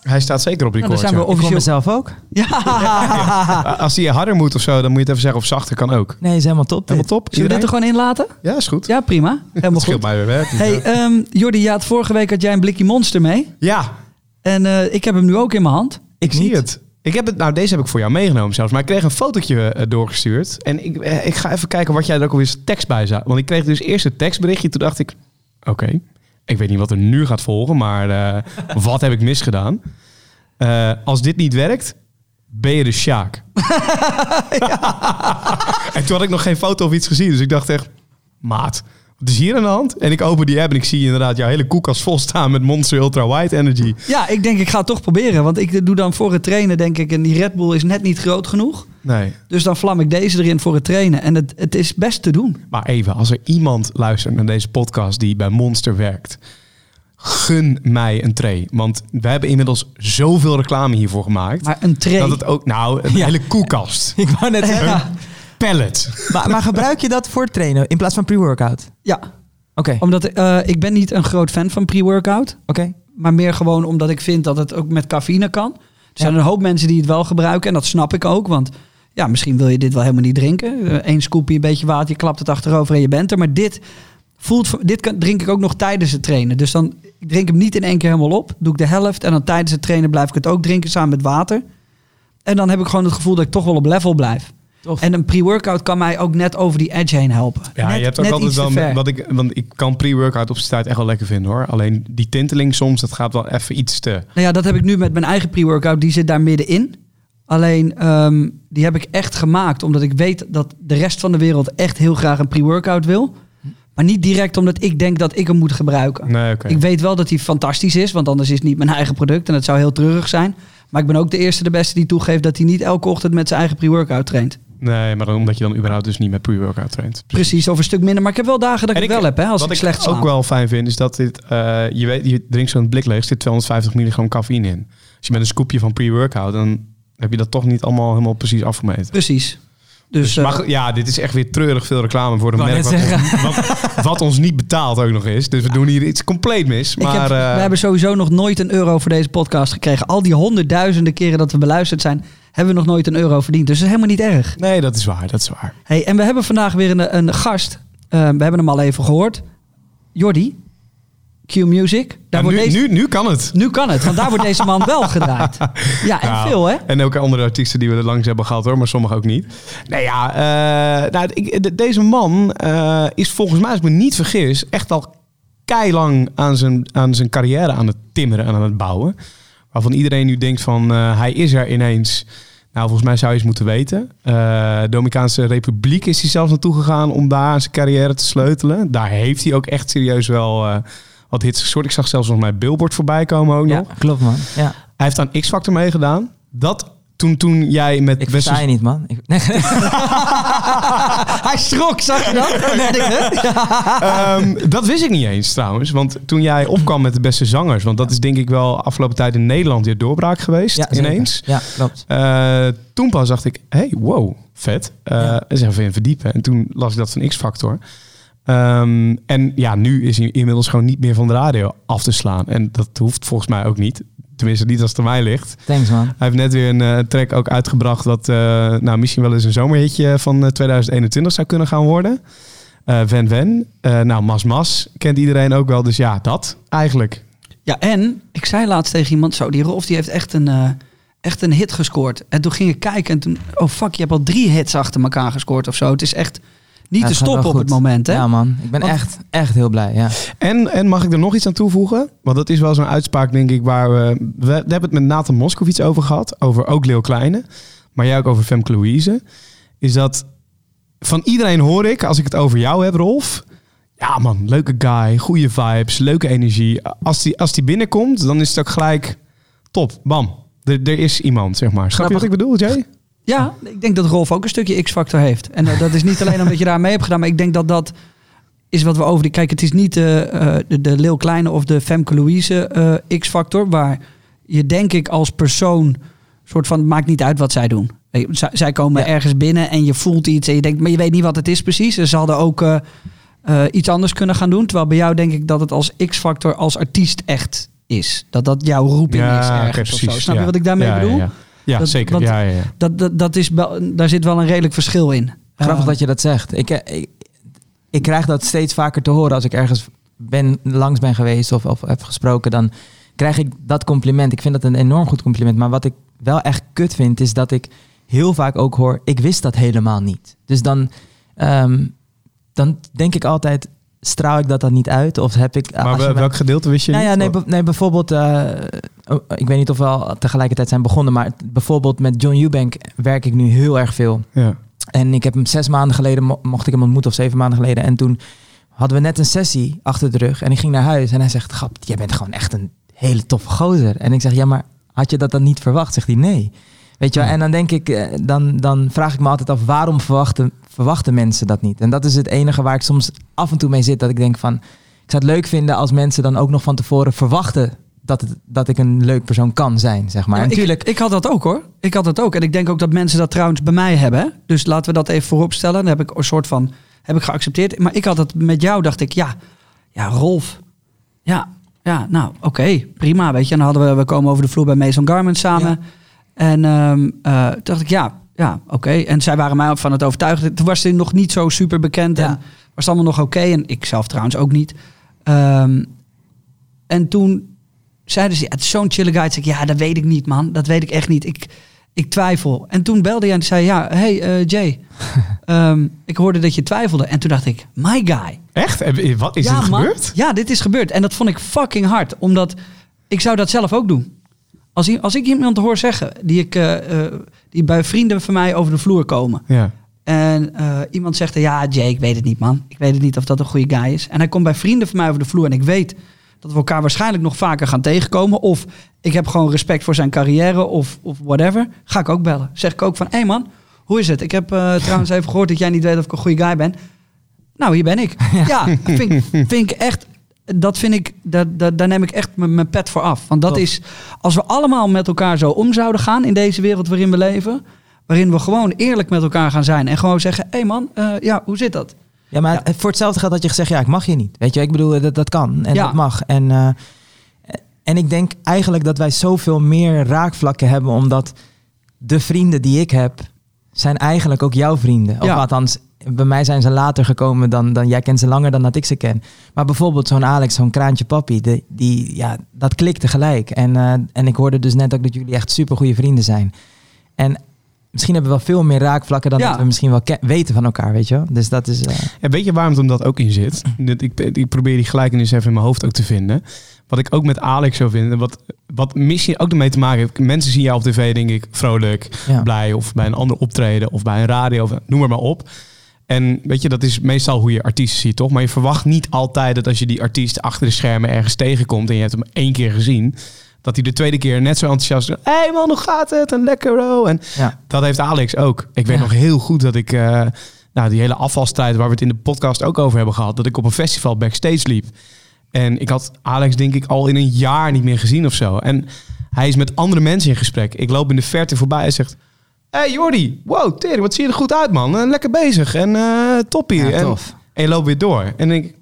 Hij staat zeker op Nou, record. dan zijn we ja. officieel... mezelf ook. Ja, Als hij harder moet of zo, dan moet je het even zeggen of zachter kan ook. Nee, is helemaal top. Helemaal top. zullen we dit er gewoon in laten? Ja, is goed. Ja, prima. Helemaal dat scheelt goed. mij weer werk. Hey, ehm Jordi, ja, het vorige week had jij een blikje monster mee. ja, En eh, ik heb hem nu ook in mijn hand. ik zie het. Ik heb het. Nou, deze heb ik voor jou meegenomen zelfs. Maar ik kreeg een fotootje eh, doorgestuurd. En ik, eh, ik ga even kijken wat jij er ook alweer tekst bij zat. Want ik kreeg dus eerst een tekstberichtje. Toen dacht ik, oké, ik weet niet wat er nu gaat volgen. Maar eh, wat heb ik misgedaan? Eh, als dit niet werkt, ben je de Sjaak. en toen had ik nog geen foto of iets gezien. Dus ik dacht echt, maat, wat is hier aan de hand? En ik open die app en ik zie inderdaad jouw hele koelkast vol staan met Monster Ultra White Energy. Ja, ik denk ik ga het toch proberen. Want ik doe dan voor het trainen denk ik... en die Red Bull is net niet groot genoeg. Nee. Dus dan vlam ik deze erin voor het trainen. En het, het is best te doen. Maar even, als er iemand luistert naar deze podcast die bij Monster werkt, gun mij een tray. Want we hebben inmiddels zoveel reclame hiervoor gemaakt. Maar een tray... Dat het ook, nou, een Ja. hele koelkast. Ik wou net zeggen. Ja, Pallet. maar, maar gebruik je dat voor het trainen in plaats van pre-workout? ja, Oké, omdat eh, ik ben niet een groot fan van pre-workout. oké. Maar meer gewoon omdat ik vind dat het ook met cafeïne kan. Er zijn Ja. een hoop mensen die het wel gebruiken. En dat snap ik ook. Want ja, misschien wil je dit wel helemaal niet drinken. Eén scoopje, een beetje water, je klapt het achterover en je bent er. Maar dit, voelt, dit kan, drink ik ook nog tijdens het trainen. Dus dan ik drink hem niet in één keer helemaal op. Doe ik de helft. En dan tijdens het trainen blijf ik het ook drinken samen met water. En dan heb ik gewoon het gevoel dat ik toch wel op level blijf. Tof. En een pre-workout kan mij ook net over die edge heen helpen. Ja, net, je hebt ook net altijd wel, wat ik, want ik kan pre-workout op zijn tijd echt wel lekker vinden hoor. Alleen die tinteling soms, dat gaat wel even iets te... Nou ja, dat heb ik nu met mijn eigen pre-workout. Die zit daar middenin. Alleen, ehm, die heb ik echt gemaakt omdat ik weet dat de rest van de wereld echt heel graag een pre-workout wil. Maar niet direct omdat ik denk dat ik hem moet gebruiken. Nee, oké. Ik weet wel dat hij fantastisch is, want anders is het niet mijn eigen product en het zou heel treurig zijn. Maar ik ben ook de eerste, de beste die toegeeft dat hij niet elke ochtend met zijn eigen pre-workout traint. Nee, maar dan, omdat je dan überhaupt dus niet met pre-workout traint. Precies, of een stuk minder. Maar ik heb wel dagen dat ik het wel heb, hè, als wat ik ik slecht slaap. ook wel fijn vind, is dat dit, eh, je weet, je drinkt zo'n blik leeg, er zit 250 milligram cafeïne in. Als je met een scoopje van pre-workout, dan heb je dat toch niet allemaal helemaal precies afgemeten. Precies. Dus, Dus, eh, ja, dit is echt weer treurig veel reclame voor een merk wat ons, wat, wat ons niet betaalt ook nog eens. Dus we doen hier iets compleet mis. Ik Maar heb, eh, we hebben sowieso nog nooit een euro voor deze podcast gekregen. Al die honderdduizenden keren dat we beluisterd zijn, hebben we nog nooit een euro verdiend. Dus dat is helemaal niet erg. nee, dat is waar, dat is waar. Hey, en we hebben vandaag weer een, een gast. Eh, we hebben hem al even gehoord. Jordi, Q Music. Daar Ja, wordt nu, deze, nu, nu, nu kan het. kan het, want daar wordt deze man wel gedraaid. Ja, en Ja, veel hè? En ook andere artiesten die we er langs hebben gehad hoor, maar sommige ook niet. Nee ja, eh, nou, ik- de- deze man eh, is volgens mij, als ik me niet vergis, echt al keilang aan zijn, aan zijn carrière aan het timmeren en aan het bouwen. Waarvan iedereen nu denkt van, eh, hij is er ineens. Nou, volgens mij zou je eens moeten weten. Eh Dominicaanse Republiek is hij zelfs naartoe gegaan om daar zijn carrière te sleutelen. Daar heeft hij ook echt serieus wel eh, wat hits gesoord. Ik zag zelfs nog mijn Billboard voorbij komen ook Ja, nog. klopt man. Ja. Hij heeft aan X-Factor meegedaan. Dat toen, toen jij met Ik versta je niet man. Ik, nee. Hij schrok, zag je dat? Nee? Ehm, dat wist ik niet eens trouwens. Want toen jij opkwam met de beste zangers. Want dat is denk ik wel afgelopen tijd in Nederland je doorbraak geweest. Ja, ineens. Ja, klopt. Eh, toen pas dacht ik, hey, wow, vet. Eh Ja. Eens even in verdiepen. En toen las ik dat van X-Factor. Ehm, en ja, nu is hij inmiddels gewoon niet meer van de radio af te slaan. En dat hoeft volgens mij ook niet. Tenminste, niet als het aan mij ligt. Thanks man. Hij heeft net weer een eh, track ook uitgebracht wat eh, nou, misschien wel eens een zomerhitje van eh, 2021 zou kunnen gaan worden. Eh Ven Ven. Eh, nou, Mas Mas kent iedereen ook wel. Dus ja, dat eigenlijk. Ja, en ik zei laatst tegen iemand zo, die Rolf die heeft echt een, eh, echt een hit gescoord. En toen ging ik kijken en toen, oh fuck, je hebt al drie hits achter elkaar gescoord of zo. Het is echt niet Ja, te stoppen op het moment, hè? Ja man, ik ben Want- echt, echt heel blij. Ja. En, en mag ik er nog iets aan toevoegen? Want dat is wel zo'n uitspraak, denk ik, waar we... We, we hebben het met Nathan Moskowitz over gehad. Over ook Leo Kleine. Maar jij ook over Femke Louise. Is dat... Van iedereen hoor ik, als ik het over jou heb, Rolf... Ja man, leuke guy, goede vibes, leuke energie. Als die, als die binnenkomt, dan is het ook gelijk top, bam. Er, er is iemand, zeg maar. Snap je wat ik bedoel, Jay? Ja, ik denk dat Rolf ook een stukje X-factor heeft. En eh, dat is niet alleen omdat je daar mee hebt gedaan, maar ik denk dat dat is wat we over die... Kijk, het is niet eh, eh, de, de Leeuw Kleine of de Femke Louise X-factor, waar je denk ik als persoon soort van, het maakt niet uit wat zij doen. Zij, komen Ja. ergens binnen en je voelt iets en je denkt, maar je weet niet wat het is precies. Dus ze hadden ook iets anders kunnen gaan doen. Terwijl bij jou denk ik dat het als X-factor, als artiest echt is. Dat dat jouw roeping is ergens of zo. Snap ja. je wat ik daarmee bedoel? Ja, Dat- zeker. want- ja, ja, ja. Dat, dat, dat is wel, daar zit wel een redelijk verschil in. Grappig Eh, dat je dat zegt. Ik, eh, ik, ik krijg dat steeds vaker te horen als ik ergens ben, langs ben geweest of, of heb gesproken. Dan krijg ik dat compliment. Ik vind dat een enorm goed compliment. Maar wat ik wel echt kut vind, is dat ik heel vaak ook hoor... ik wist dat helemaal niet. Dus dan, ehm, dan denk ik altijd, straal ik dat dan niet uit? Of heb ik... Maar wel- mij- welk gedeelte wist je nou ja, niet? nee, be- nee bijvoorbeeld, eh, oh, ik weet niet of we al tegelijkertijd zijn begonnen, maar bijvoorbeeld met John Eubank werk ik nu heel erg veel. Ja. En ik heb hem zes maanden geleden, mo- mocht ik hem ontmoeten, of zeven maanden geleden. En toen hadden we net een sessie achter de rug. En ik ging naar huis en hij zegt, grap, jij bent gewoon echt een hele toffe gozer. En ik zeg, ja, maar had je dat dan niet verwacht? Zegt hij, nee. Weet je wel? En dan denk ik, eh, dan, dan vraag ik me altijd af, waarom verwachten, verwachten mensen dat niet? En dat is het enige waar ik soms af en toe mee zit, dat ik denk van, ik zou het leuk vinden als mensen dan ook nog van tevoren verwachten dat, het, dat ik een leuk persoon kan zijn, zeg maar. Ja, en ik- natuurlijk, Ik, had dat ook hoor. Ik had dat ook. En ik denk ook dat mensen dat trouwens bij mij hebben. hè. Dus laten we dat even voorop stellen. Dan heb ik een soort van heb ik geaccepteerd. Maar ik had het met jou, dacht ik, ja, ja, Rolf. Ja, ja, nou, oké, prima. Weet je, en dan hadden we, we komen over de vloer bij Mason Garment samen. Ja. En toen dacht ik, ja, ja, oké. En zij waren mij ook van het overtuigen. Toen was hij nog niet zo super bekend Ja. en was het allemaal nog oké. En ik zelf trouwens ook niet. Ehm, en toen zeiden ze, ja, het is zo'n chille zei ik, ja, dat weet ik niet, man. Dat weet ik echt niet. Ik, ik twijfel. En toen belde hij en zei, ja, hey eh, Jay, ehm, ik hoorde dat je twijfelde. En toen dacht ik, my guy. Echt? En Wat is ja, dit man. gebeurd? Ja, dit is gebeurd. En dat vond ik fucking hard. Omdat ik zou dat zelf ook doen. Als, als ik iemand hoor zeggen, die, ik, eh, eh, die bij vrienden van mij over de vloer komen. Ja. En eh, iemand zegt, ja Jay, ik weet het niet man. Ik weet het niet of dat een goede guy is. En hij komt bij vrienden van mij over de vloer. En ik weet dat we elkaar waarschijnlijk nog vaker gaan tegenkomen. Of ik heb gewoon respect voor zijn carrière of, of whatever. Ga ik ook bellen. Zeg ik ook van, hé hey man, hoe is het? Ik heb trouwens even gehoord dat jij niet weet of ik een goede guy ben. Nou, hier ben ik. Ja, vind, ik- vind ik echt... Dat vind ik, daar, daar, daar neem ik echt mijn pet voor af. Want dat Top. is, als we allemaal met elkaar zo om zouden gaan in deze wereld waarin we leven, waarin we gewoon eerlijk met elkaar gaan zijn en gewoon zeggen, hé hey man, eh, ja, hoe zit dat? Ja, maar voor hetzelfde geldt dat je gezegd, ja, ik mag je niet. Weet je, ik bedoel, dat, dat kan en Ja. dat mag. En, eh, en ik denk eigenlijk dat wij zoveel meer raakvlakken hebben, omdat de vrienden die ik heb, zijn eigenlijk ook jouw vrienden. Of Ja. althans, bij mij zijn ze later gekomen dan, dan jij kent ze langer dan dat ik ze ken. Maar bijvoorbeeld zo'n Alex, zo'n kraantje papi, de, die, ja, dat klikte gelijk. En, eh, en ik hoorde dus net ook dat jullie echt super goede vrienden zijn. En misschien hebben we wel veel meer raakvlakken dan Ja. dat we misschien wel weten van elkaar, weet je wel? Dus dat is... Ja, weet je waarom dat ook in zit? Dit- Ik, ik probeer die gelijkenis even in mijn hoofd ook te vinden. Wat ik ook met Alex zo vind, en wat, wat misschien ook ermee te maken heeft. Mensen zien jou op tv, denk ik, vrolijk, Ja. blij. Of bij een ander optreden, of bij een radio, of noem maar, maar op. En weet je, dat is meestal hoe je artiesten ziet, toch? Maar je verwacht niet altijd dat als je die artiest achter de schermen ergens tegenkomt... en je hebt hem één keer gezien... dat hij de tweede keer net zo enthousiast is. Hé hey man, hoe gaat het? En lekker bro. En ja. dat heeft Alex ook. Ik weet Ja. nog heel goed dat ik, eh, nou, die hele afvalstrijd waar we het in de podcast ook over hebben gehad, dat ik op een festival backstage liep. En ik had Alex denk ik al in een jaar niet meer gezien of zo. En hij is met andere mensen in gesprek. Ik loop in de verte voorbij en zegt, hey Jordi, wow, Terry, wat zie je er goed uit man. Eh, lekker bezig en eh toppie. Ja, en, tof. en je loopt weer door. En ik,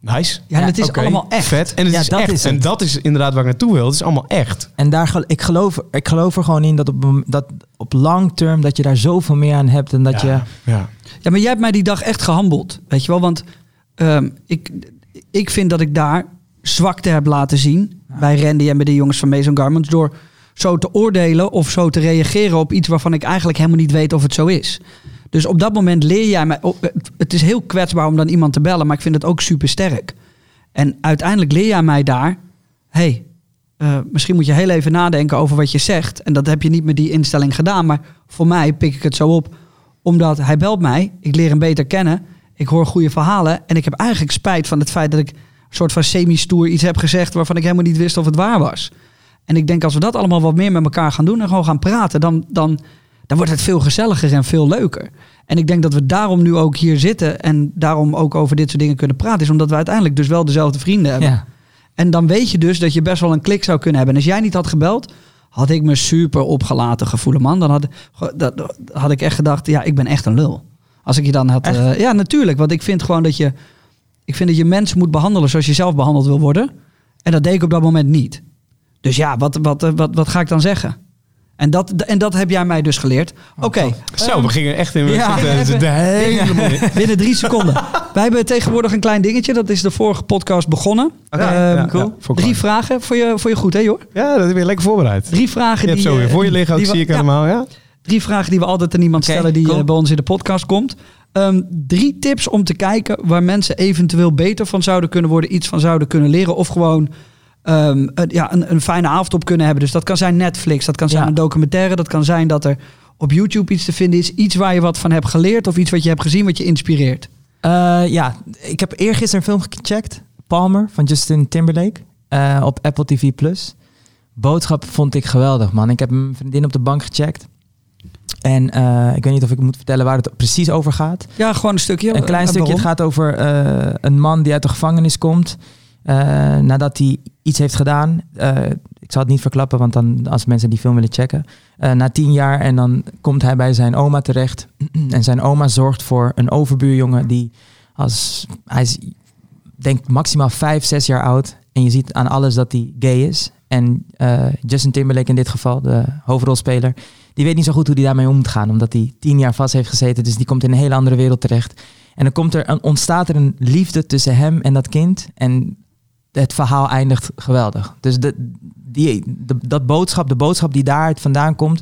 nice. Ja, en het is allemaal echt. Vet. En het Ja, is dat echt. is het. En dat is inderdaad waar ik naartoe wil. Het is allemaal echt. En daar, ik, geloof, ik geloof er gewoon in dat op, dat op long term dat je daar zoveel meer aan hebt. En dat je. ja. ja. Ja, maar jij hebt mij die dag echt gehandeld, weet je wel? Want ehm, ik, ik vind dat ik daar zwakte heb laten zien bij Randy en bij de jongens van Mason Garments door zo te oordelen of zo te reageren op iets waarvan ik eigenlijk helemaal niet weet of het zo is. Dus op dat moment leer jij mij. oh, het- is heel kwetsbaar om dan iemand te bellen, maar ik vind het ook super sterk. En uiteindelijk leer jij mij daar. hey, eh, misschien moet je heel even nadenken over wat je zegt. En dat heb je niet met die instelling gedaan. Maar voor mij pik ik het zo op. Omdat hij belt mij. Ik leer hem beter kennen. Ik hoor goede verhalen. En ik heb eigenlijk spijt van het feit dat ik een soort van semi-stoer iets heb gezegd. waarvan ik helemaal niet wist of het waar was. En ik denk als we dat allemaal wat meer met elkaar gaan doen. en gewoon gaan praten. dan, dan, dan wordt het veel gezelliger en veel leuker. En ik denk dat we daarom nu ook hier zitten en daarom ook over dit soort dingen kunnen praten, is omdat we uiteindelijk dus wel dezelfde vrienden hebben. Ja. En dan weet je dus dat je best wel een klik zou kunnen hebben. En als jij niet had gebeld, had ik me super opgelaten gevoelen, man. Dan had, dat, had ik echt gedacht, ja, ik ben echt een lul. Als ik je dan had... Eh, ja, natuurlijk. Want ik vind gewoon dat je... Ik vind dat je mensen moet behandelen zoals je zelf behandeld wil worden. En dat deed ik op dat moment niet. Dus ja, wat, wat, eh, wat, wat ga ik dan zeggen? En dat, en dat heb jij mij dus geleerd. Oké, Zo, we gingen echt in Ja, de, de, even- de hele... binnen drie seconden. Wij hebben tegenwoordig een klein dingetje. Dat is de vorige podcast begonnen. Oké, Ehm, ja, cool. Ja, drie vragen voor je, voor je goed, hè joh? Ja, dat heb je lekker voorbereid. Drie vragen Je hebt die... zo weer eh, voor je liggen, ook die zie ik ja, helemaal, ja? Drie vragen die we altijd aan iemand stellen die cool. eh, bij ons in de podcast komt. Ehm, drie tips om te kijken waar mensen eventueel beter van zouden kunnen worden, iets van zouden kunnen leren of gewoon ehm, een, ja, een, een fijne avond op kunnen hebben. Dus dat kan zijn Netflix, dat kan zijn Ja. een documentaire, dat kan zijn dat er op YouTube iets te vinden is, iets waar je wat van hebt geleerd of iets wat je hebt gezien wat je inspireert. Eh, ja, ik heb eergisteren een film gecheckt. Palmer van Justin Timberlake. eh, op Apple TV+. Boodschap vond ik geweldig, man. Ik heb mijn vriendin op de bank gecheckt. En eh, ik weet niet of ik moet vertellen waar het precies over gaat. Ja, gewoon een stukje. Een klein stukje. Het gaat over een man die uit de gevangenis komt. Eh, nadat hij iets heeft gedaan. Eh, ik zal het niet verklappen, want dan als mensen die film willen checken. Eh, na tien jaar en dan komt hij bij zijn oma terecht. en zijn oma zorgt voor een overbuurjongen die als hij is maximaal vijf, zes jaar oud. En je ziet aan alles dat hij gay is. En Justin Timberlake in dit geval, de hoofdrolspeler, die weet niet zo goed hoe hij daarmee om moet gaan. Omdat hij tien jaar vast heeft gezeten. Dus die komt in een hele andere wereld terecht. En dan komt er ontstaat er een liefde tussen hem en dat kind. En het verhaal eindigt geweldig. Dus de, die, dat boodschap, de boodschap die daaruit vandaan komt,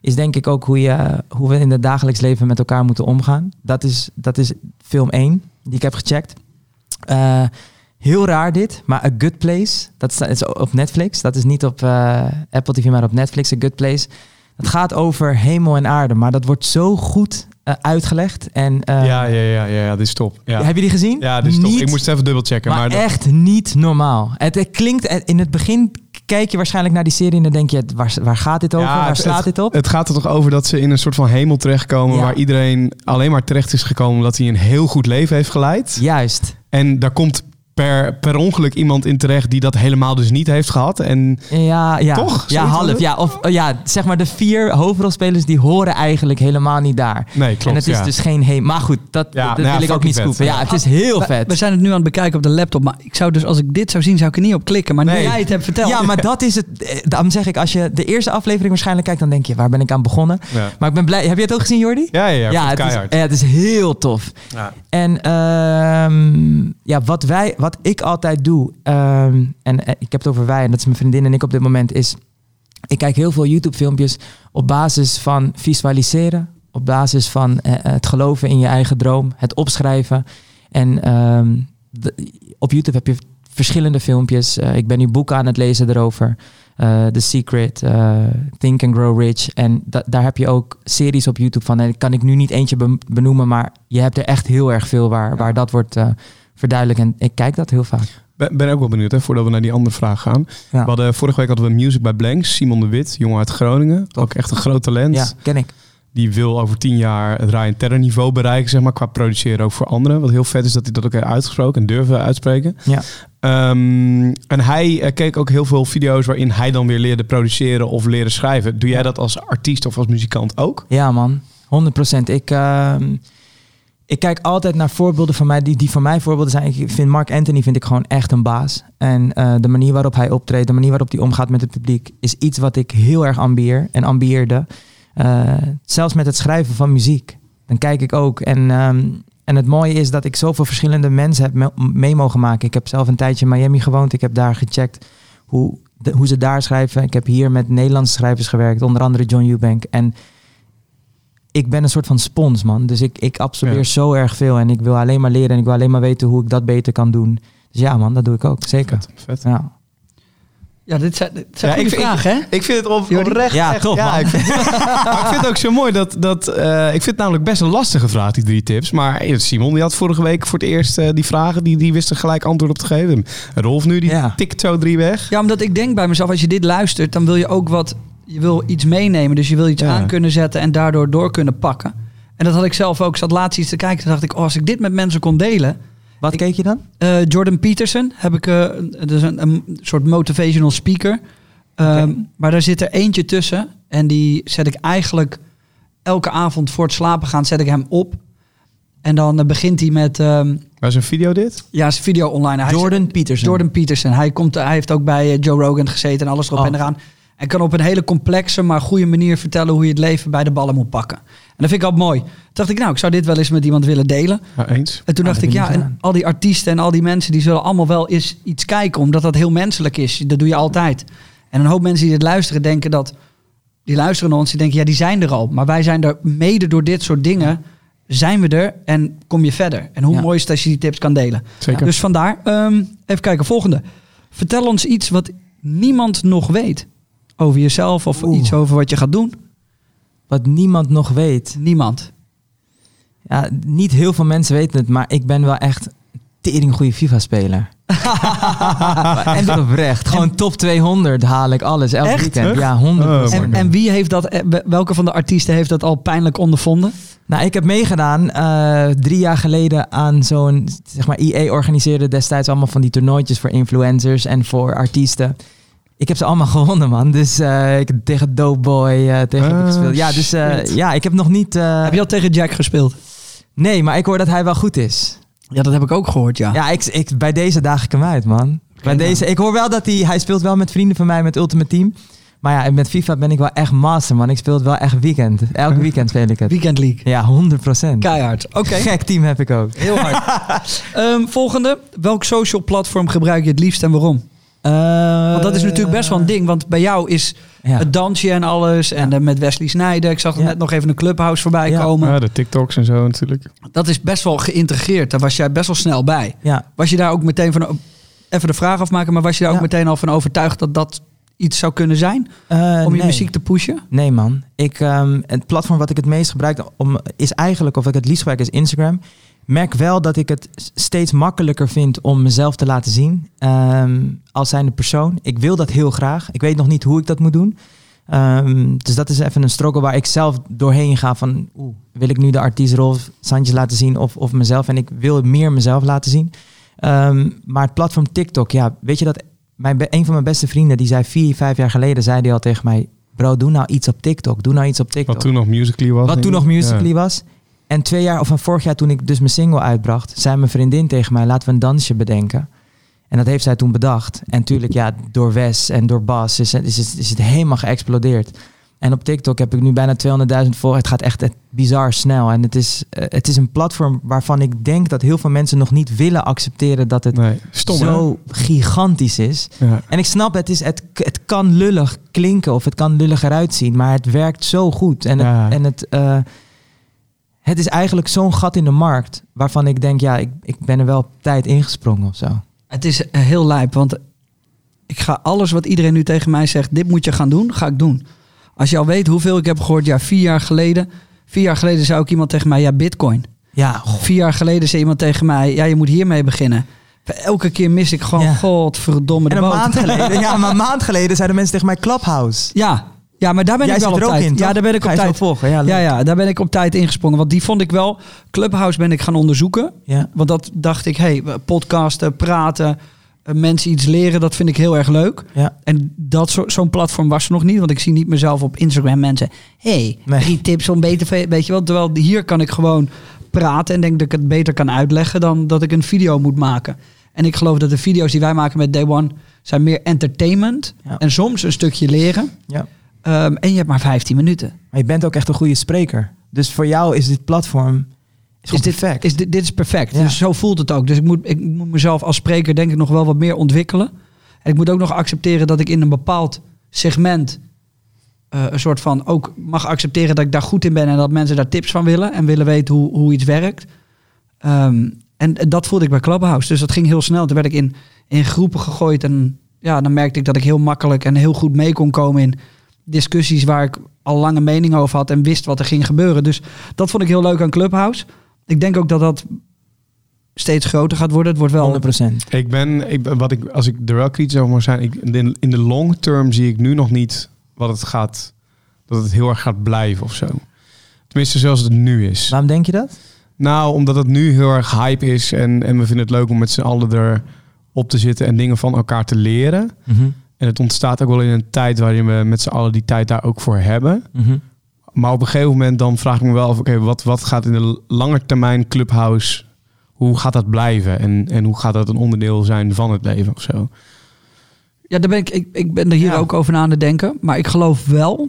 is denk ik ook hoe, je, hoe we in het dagelijks leven met elkaar moeten omgaan. Dat is, dat is film 1 die ik heb gecheckt. Eh, heel raar dit, maar A Good Place, dat is op Netflix. Dat is niet op eh, Apple TV, maar op Netflix, A Good Place. Het gaat over hemel en aarde, maar dat wordt zo goed eh, uitgelegd. En, eh, Ja, ja, ja, ja, ja, dit is top. Ja, Heb je die gezien? ja dit is top. Niet Ik moest even dubbel checken. maar, Maar, dat- echt niet normaal. Het, het klinkt, eh, in het begin kijk je waarschijnlijk naar die serie en dan denk je, waar, waar gaat dit over? Ja, waar slaat het- dit op? Het gaat er toch over dat ze in een soort van hemel terechtkomen... Ja. waar iedereen alleen maar terecht is gekomen... omdat hij een heel goed leven heeft geleid. Juist. En daar komt per, per ongeluk iemand in terecht... die dat helemaal dus niet heeft gehad. En Ja, ja. Toch? Ja, half. Ja, of eh, ja, zeg maar de vier hoofdrolspelers die horen eigenlijk helemaal niet daar. nee, klopt. en het is ja. dus geen heen. Maar goed, dat, Ja, dat nou ja, wil ik ook niet vet. scoepen. Ja, het is heel We- vet. We zijn het nu aan het bekijken op de laptop, maar ik zou dus als ik dit zou zien, zou ik er niet op klikken. Maar nu Nee. jij het hebt verteld. Ja, maar dat is het. eh, Daarom zeg ik, als je de eerste aflevering waarschijnlijk kijkt, dan denk je, waar ben ik aan begonnen? Ja. Maar ik ben blij. Heb je het ook gezien, Jordi? Ja, ja, ja, het is, keihard. ja, het is heel tof. Ja. En ehm, ja, wat, wij, wat ik altijd doe, ehm, en eh, ik heb het over wij, en dat is mijn vriendin en ik op dit moment, is ik kijk heel veel YouTube-filmpjes op basis van visualiseren, op basis van eh, het geloven in je eigen droom, het opschrijven. En ehm, de- op YouTube heb je verschillende filmpjes. Eh, ik ben nu boeken aan het lezen erover. Eh, The Secret, eh, Think and Grow Rich. En da- daar heb je ook series op YouTube van. En kan ik nu niet eentje be- benoemen, maar je hebt er echt heel erg veel waar, waar dat wordt verduidelijkt. En ik kijk dat heel vaak. Ben, ben ook wel benieuwd, hè, voordat we naar die andere vraag gaan. Ja. We hadden, vorige week hadden we Music by Blanks. Simon de Wit, jongen uit Groningen. Ook echt een groot talent. Ja, ken ik. Die wil over tien jaar het Ryan Terror niveau bereiken, zeg maar, qua produceren ook voor anderen. Wat heel vet is dat hij dat ook heeft uitgesproken en durven uitspreken. Ja. Ehm, en hij eh, keek ook heel veel video's waarin hij dan weer leerde produceren of leren schrijven. Doe jij dat als artiest of als muzikant ook? Ja, man. 100%. Ik, ehm, ik kijk altijd naar voorbeelden van mij die, die voor mij voorbeelden zijn. Ik vind Mark Anthony vind ik gewoon echt een baas. En eh, de manier waarop hij optreedt, de manier waarop hij omgaat met het publiek, is iets wat ik heel erg ambieer en ambieerde. Eh, zelfs met het schrijven van muziek. Dan kijk ik ook. En, ehm, en het mooie is dat ik zoveel verschillende mensen heb me- mee mogen maken. Ik heb zelf een tijdje in Miami gewoond. Ik heb daar gecheckt hoe, hoe ze daar schrijven. Ik heb hier met Nederlandse schrijvers gewerkt, onder andere John Eubank. En ik ben een soort van spons, man. Dus ik, ik absorbeer Ja. zo erg veel. En ik wil alleen maar leren en ik wil alleen maar weten hoe ik dat beter kan doen. Dus ja, man, dat doe ik ook. Zeker. Vet, vet. Ja. Ja, dit zijn, dit zijn Ja, goede ik vind- vragen, hè? Ik vind het op, oprecht Ja, echt- top, man. ik, vind, maar ik vind het ook zo mooi dat... dat eh, ik vind het namelijk best een lastige vraag, die drie tips. Maar Simon die had vorige week voor het eerst eh, die vragen. Die, die wist er gelijk antwoord op te geven. Rolf nu, die Ja. tikt zo drie weg. Ja, omdat ik denk bij mezelf, als je dit luistert, dan wil je ook wat... je wil iets meenemen. Dus je wil iets Ja. aan kunnen zetten en daardoor door kunnen pakken. En dat had ik zelf ook. Ik zat laatst iets te kijken. Toen dacht ik, oh, als ik dit met mensen kon delen. Wat keek je dan? Eh, Jordan Peterson heb ik, eh, dat is een, een soort motivational speaker. Ehm, Maar daar zit er eentje tussen. En die zet ik eigenlijk elke avond voor het slapen gaan, zet ik hem op. En dan eh, begint hij met, ehm, Waar is een video dit? ja, zijn video online. Hij Jordan Peterson. Jordan Peterson. Hij, komt, hij heeft ook bij Joe Rogan gezeten en alles erop Oh. en eraan. En kan op een hele complexe, maar goede manier vertellen hoe je het leven bij de ballen moet pakken. En dat vind ik altijd mooi. Toen dacht ik, nou, ik zou dit wel eens met iemand willen delen. Ja, eens. En toen Ah, dacht dat ik, ja, en al die artiesten en al die mensen, die zullen allemaal wel eens iets kijken, omdat dat heel menselijk is. Dat doe je altijd. En een hoop mensen die dit luisteren, denken dat, die luisteren naar ons, die denken, ja, die zijn er al. Maar wij zijn er mede door dit soort dingen, zijn we er en kom je verder. En hoe Ja. mooi is het als je die tips kan delen. Zeker. Dus vandaar, ehm, even kijken, volgende. Vertel ons iets wat niemand nog weet over jezelf of Oeh. iets over wat je gaat doen. Wat niemand nog weet. Niemand. Ja, niet heel veel mensen weten het, maar ik ben wel echt een tering goede FIFA-speler. echt oprecht. Gewoon top 200 haal ik alles, elk Echt? weekend. Echt? Ja, 100 Oh, En, en wie heeft dat, eh, welke van de artiesten heeft dat al pijnlijk ondervonden? Nou, ik heb meegedaan eh, drie jaar geleden aan zo'n, zeg maar, EA organiseerde destijds allemaal van die toernooitjes voor influencers en voor artiesten. Ik heb ze allemaal gewonnen, man. Dus eh, ik heb tegen Doughboy eh tegen Ah, gespeeld. Ja, dus eh, ja, ik heb nog niet. Heb je al tegen Jack gespeeld? Nee, maar ik hoor dat hij wel goed is. Ja, dat heb ik ook gehoord, ja. Ja, ik, ik, bij deze daag ik hem uit, man. Bij nou. deze, ik hoor wel dat hij, hij speelt wel met vrienden van mij met Ultimate Team. Maar ja, met FIFA ben ik wel echt master, man. Ik speel het wel echt weekend. Elk weekend speel ik het. Weekend League. Ja, 100 procent. Keihard. Oké, Gek team heb ik ook. heel hard. Ehm, volgende. Welk social platform gebruik je het liefst en waarom? Want dat is natuurlijk best wel een ding. Want bij jou is Eh, Ja. het dansje en alles. En eh, met Wesley Snijder. Ik zag er Ja. net nog even een clubhouse voorbij Ja. komen. Ja, de TikToks en zo natuurlijk. Dat is best wel geïntegreerd. Daar was jij best wel snel bij. Ja, Was je daar ook meteen van... Even de vraag afmaken. Maar was je daar ook Ja. meteen al van overtuigd dat dat iets zou kunnen zijn? Eh, Om je nee. muziek te pushen? Nee man, ik, ehm, het platform wat ik het meest gebruik om, is eigenlijk, of ik het liefst gebruik, is Instagram. Merk wel dat ik het steeds makkelijker vind om mezelf te laten zien ehm, als zijnde persoon. Ik wil dat heel graag. Ik weet nog niet hoe ik dat moet doen. Ehm, dus dat is even een struggle waar ik zelf doorheen ga van... Oeh, wil ik nu de artiest Rolf Sanchez laten zien of, of mezelf? En ik wil meer mezelf laten zien. Ehm, maar het platform TikTok, ja, weet je dat... Mijn, een van mijn beste vrienden, die zei vier, vijf jaar geleden, zei die al tegen mij... Bro, doe nou iets op TikTok. Doe nou iets op TikTok. Wat toen nog Musical.ly was. Wat toen nog Musical.ly Ja. was. En twee jaar, of een vorig jaar toen ik dus mijn single uitbracht, zei mijn vriendin tegen mij, laten we een dansje bedenken. En dat heeft zij toen bedacht. En tuurlijk, ja, door Wes en door Bas is, het- is, is het helemaal geëxplodeerd. En op TikTok heb ik nu bijna 200.000 volgers. Het gaat echt bizar snel. En het is, eh, het is een platform waarvan ik denk dat heel veel mensen nog niet willen accepteren dat het Nee, stom hè? zo gigantisch is. Ja. En ik snap, het, is, het, het kan lullig klinken of het kan lullig eruit zien, maar het werkt zo goed. En het, en het, eh, het is eigenlijk zo'n gat in de markt waarvan ik denk, ja, ik, ik ben er wel op tijd ingesprongen of zo. Het is eh, heel lijp, want ik ga alles wat iedereen nu tegen mij zegt, dit moet je gaan doen, ga ik doen. Als je al weet hoeveel ik heb gehoord, ja, vier jaar geleden. Vier jaar geleden zei ook iemand tegen mij, ja, bitcoin. Ja, Vier jaar geleden zei iemand tegen mij, ja, je moet hiermee beginnen. Elke keer mis ik gewoon, Ja. godverdomme de en een boot. maand geleden, ja, maar een maand geleden zeiden mensen tegen mij Clubhouse. Ja, ja, maar daar ben Jij ik wel op ook tijd. in, ja, daar ben ik Ga op tijd. volgen? Ja. Ja, ja, daar ben ik op tijd ingesprongen. Want die vond ik wel. Clubhouse ben ik gaan onderzoeken. Ja. Want dat dacht ik, hey, podcasten, praten, eh, mensen iets leren, dat vind ik heel erg leuk. Ja. En dat zo- zo'n platform was er nog niet. Want ik zie niet mezelf op Instagram mensen. hey, Nee. drie tips om beter, weet je wel. Terwijl hier kan ik gewoon praten en denk dat ik het beter kan uitleggen dan dat ik een video moet maken. En ik geloof dat de video's die wij maken met Day One zijn meer entertainment Ja. en soms een stukje leren. Ja. Ehm, en je hebt maar 15 minuten. Maar je bent ook echt een goede spreker. Dus voor jou is dit platform is Is dit, perfect. Is dit, dit is perfect. Ja. Dus zo voelt het ook. Dus ik moet, ik moet mezelf als spreker denk ik nog wel wat meer ontwikkelen. En ik moet ook nog accepteren dat ik in een bepaald segment eh, een soort van ook mag accepteren dat ik daar goed in ben en dat mensen daar tips van willen en willen weten hoe, hoe iets werkt. Ehm, en dat voelde ik bij Clubhouse. Dus dat ging heel snel. Toen werd ik in, in groepen gegooid en ja, dan merkte ik dat ik heel makkelijk en heel goed mee kon komen in discussies waar ik al lange mening over had en wist wat er ging gebeuren. Dus dat vond ik heel leuk aan Clubhouse. Ik denk ook dat dat steeds groter gaat worden. Het wordt wel 100%. Ik ben, ik, ben- wat ik, als ik er wel kritisch over moet zijn, ik, in, de, in de long term zie ik nu nog niet wat het gaat, dat het heel erg gaat blijven of zo. Tenminste, zoals het nu is. Waarom denk je dat? Nou, omdat het nu heel erg hype is en, en we vinden het leuk om met z'n allen er op te zitten en dingen van elkaar te leren. Mhm. En het ontstaat ook wel in een tijd waarin we met z'n allen die tijd daar ook voor hebben. Mhm. Maar op een gegeven moment dan vraag ik me wel af, oké, wat, wat gaat in de lange termijn Clubhouse, hoe gaat dat blijven? En, en hoe gaat dat een onderdeel zijn van het leven of zo? Ja, daar ben ik, ik, ik ben er hier Ja. ook over na aan het denken. Maar ik geloof wel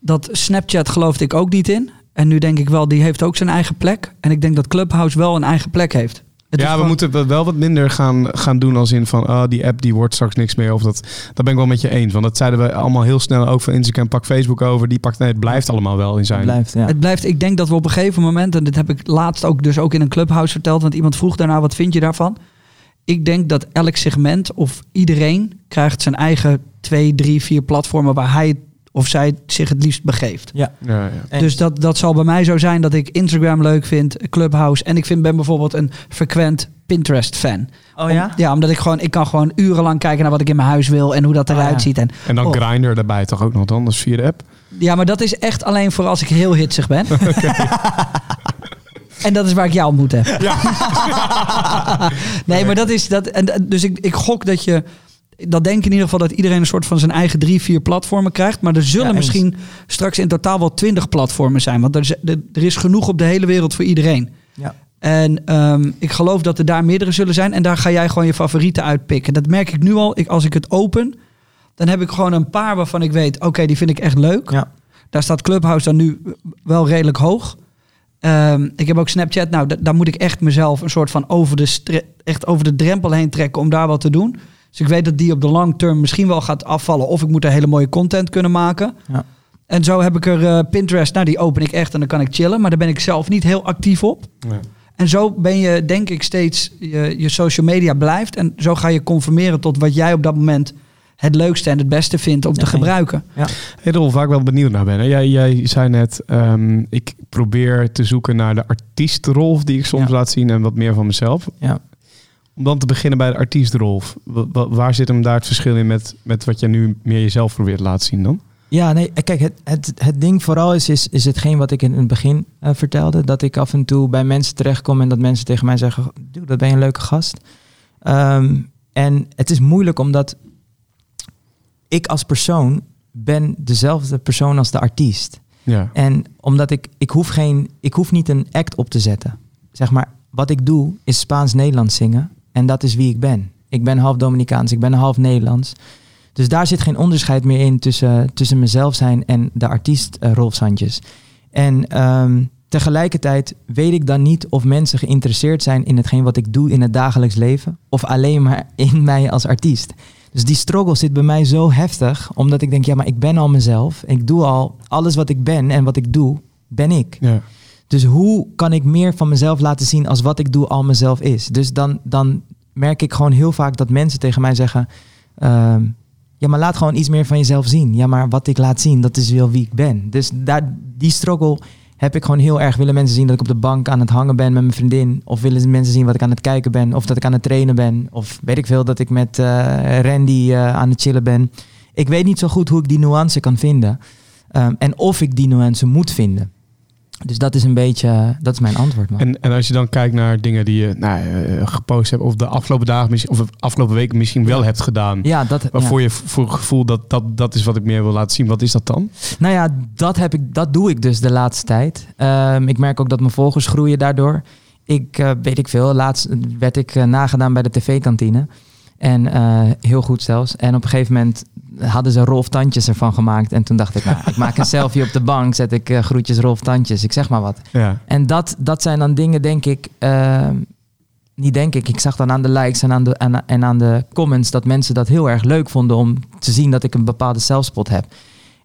dat Snapchat geloofde ik ook niet in. En nu denk ik wel, die heeft ook zijn eigen plek. En ik denk dat Clubhouse wel een eigen plek heeft. Het ja, we gewoon- moeten wel- wel wat minder gaan, gaan doen als in van, ah, die app die wordt straks niks meer. Of dat, dat ben ik wel met je eens. Want dat zeiden we allemaal heel snel ook van Instagram, pak Facebook over. Die pakt, nee, het blijft allemaal wel in zijn. Blijft, ja. Het blijft, ik denk dat we op een gegeven moment, en dit heb ik laatst ook dus ook in een clubhouse verteld, want iemand vroeg daarna, wat vind je daarvan? Ik denk dat elk segment of iedereen krijgt zijn eigen twee, drie, vier platformen waar hij of zij zich het liefst begeeft. ja. Ja, ja. Dus dat, dat zal bij mij zo zijn dat ik Instagram leuk vind, Clubhouse. En ik vind, ben bijvoorbeeld een frequent Pinterest-fan. Oh ja? Om- ja, omdat ik gewoon, ik kan gewoon urenlang kijken naar wat ik in mijn huis wil en hoe dat Oh, eruit ja. ziet. En, En dan Oh. Grindr daarbij toch ook nog dan, dat is via de app. ja, maar dat is echt alleen voor als ik heel hitsig ben. en dat is waar ik jou ontmoet heb. nee, maar dat is dat. En, dus ik, ik gok dat je. Dat denk ik in ieder geval dat iedereen een soort van zijn eigen drie, vier platformen krijgt. Maar er zullen Ja, misschien straks in totaal wel twintig platformen zijn. Want er is, er is genoeg op de hele wereld voor iedereen. Ja. En ehm, ik geloof dat er daar meerdere zullen zijn. En daar ga jij gewoon je favorieten uitpikken. Dat merk ik nu al. Ik, als ik het open, dan heb ik gewoon een paar waarvan ik weet... oké, die vind ik echt leuk. Ja. Daar staat Clubhouse dan nu wel redelijk hoog. Ehm, ik heb ook Snapchat. Nou, da- daar moet ik echt mezelf een soort van over de, echt over de drempel heen trekken... om daar wat te doen. Dus ik weet dat die op de long term misschien wel gaat afvallen... of ik moet er hele mooie content kunnen maken. Ja. En zo heb ik er eh, Pinterest. Nou, die open ik echt en dan kan ik chillen. Maar daar ben ik zelf niet heel actief op. Ja. En zo ben je, denk ik, steeds je, je social media blijft. En zo ga je conformeren tot wat jij op dat moment het leukste en het beste vindt om Ja, te gebruiken. Hey Rolf, waar ik wel benieuwd naar ben. Hè? Jij, jij zei net, ehm, ik probeer te zoeken naar de artiest Rolf die ik soms Ja. laat zien en wat meer van mezelf. Ja. Om dan te beginnen bij de artiest Rolf. Wa- wa- waar zit hem daar het verschil in met, met wat jij nu meer jezelf probeert te laten zien dan? Ja, nee, kijk, het, het, het ding vooral is, is, is hetgeen wat ik in het begin eh, vertelde. Dat ik af en toe bij mensen terechtkom en dat mensen tegen mij zeggen, dude, dat ben je een leuke gast. Ehm, en het is moeilijk omdat ik als persoon ben dezelfde persoon als de artiest. Ja. En omdat ik, ik hoef geen, ik hoef niet een act op te zetten. Zeg maar, wat ik doe is Spaans-Nederlands zingen. En dat is wie ik ben. Ik ben half Dominicaans, ik ben half Nederlands. Dus daar zit geen onderscheid meer in tussen, tussen mezelf zijn en de artiest eh, Rolf Sandjes. En ehm, tegelijkertijd weet ik dan niet of mensen geïnteresseerd zijn in hetgeen wat ik doe in het dagelijks leven. Of alleen maar in mij als artiest. Dus die struggle zit bij mij zo heftig, omdat ik denk, ja, maar ik ben al mezelf. Ik doe al alles wat ik ben en wat ik doe, ben ik. Ja. Dus hoe kan ik meer van mezelf laten zien als wat ik doe al mezelf is? Dus dan, dan merk ik gewoon heel vaak dat mensen tegen mij zeggen: ehm, Ja, maar laat gewoon iets meer van jezelf zien. Ja, maar wat ik laat zien, dat is wel wie ik ben. Dus daar, die struggle heb ik gewoon heel erg. Willen mensen zien dat ik op de bank aan het hangen ben met mijn vriendin? Of willen mensen zien wat ik aan het kijken ben? Of dat ik aan het trainen ben? Of weet ik veel, dat ik met eh, Randy eh, aan het chillen ben? Ik weet niet zo goed hoe ik die nuance kan vinden. Ehm, en of ik die nuance moet vinden. Dus dat is een beetje, dat is mijn antwoord. Man. En, en als je dan kijkt naar dingen die je nou, eh, gepost hebt, of de afgelopen dagen of de afgelopen weken misschien wel hebt gedaan. ja, dat, Waarvoor ja. je voor het gevoel dat, dat dat is wat ik meer wil laten zien. Wat is dat dan? Nou ja, dat, heb ik, dat doe ik dus de laatste tijd. Ehm, ik merk ook dat mijn volgers groeien daardoor. Ik eh, weet ik veel. Laatst werd ik eh, nagedaan bij de tv-kantine. En eh, heel goed zelfs. En op een gegeven moment hadden ze Rolf Tandjes ervan gemaakt. En toen dacht ik, nou, ik maak een selfie op de bank. Zet ik eh, groetjes Rolf Tandjes. Ik zeg maar wat. Ja. En dat, dat zijn dan dingen, denk ik. ehm, niet denk ik. Ik zag dan aan de likes en aan de, en, en aan de comments dat mensen dat heel erg leuk vonden om te zien dat ik een bepaalde zelfspot heb.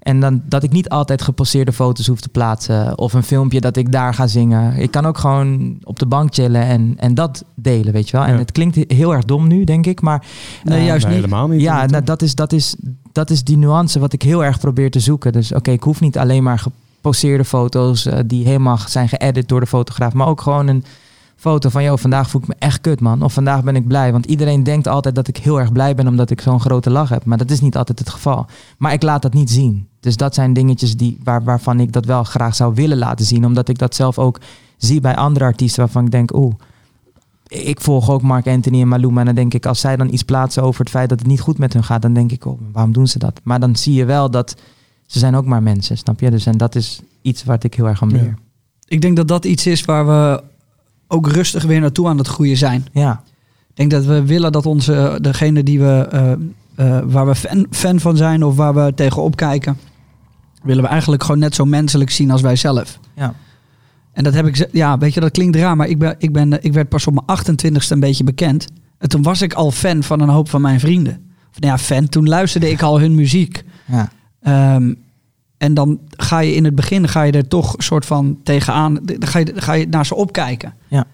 En dan dat ik niet altijd geposeerde foto's hoef te plaatsen. Of een filmpje dat ik daar ga zingen. Ik kan ook gewoon op de bank chillen en, en dat delen, weet je wel. En Ja. het klinkt heel erg dom nu, denk ik. Maar Nee, eh, juist Nee, niet. helemaal niet. ja, nou, dat, is, dat, is, dat is die nuance wat ik heel erg probeer te zoeken. Dus oké, ik hoef niet alleen maar geposeerde foto's eh, die helemaal zijn geëdit door de fotograaf, maar ook gewoon een foto van, joh, vandaag voel ik me echt kut, man. Of vandaag ben ik blij. Want iedereen denkt altijd dat ik heel erg blij ben omdat ik zo'n grote lach heb. Maar dat is niet altijd het geval. Maar ik laat dat niet zien. Dus dat zijn dingetjes die, waar, waarvan ik dat wel graag zou willen laten zien. Omdat ik dat zelf ook zie bij andere artiesten waarvan ik denk, oeh, ik volg ook Mark Anthony en Maluma. En dan denk ik, als zij dan iets plaatsen over het feit dat het niet goed met hun gaat, dan denk ik, oh, waarom doen ze dat? Maar dan zie je wel dat ze zijn ook maar mensen, snap je? Dus en dat is iets wat ik heel erg aan leer. Ik denk dat dat iets is waar we ook rustig weer naartoe aan het groeien zijn. Ja, Ik denk dat we willen dat onze, degene die we, eh, eh, waar we fan, fan van zijn of waar we tegenop kijken, willen we eigenlijk gewoon net zo menselijk zien als wij zelf. ja. En dat heb ik, ja, weet je, dat klinkt raar, maar ik, ben, ik, ben, eh, ik werd pas op mijn 28ste een beetje bekend. En toen was ik al fan van een hoop van mijn vrienden. Of nou ja, fan, toen luisterde ik al hun muziek. ja. Ehm, en dan ga je in het begin ga je er toch een soort van tegenaan, dan ga je, ga je naar ze opkijken. Ja.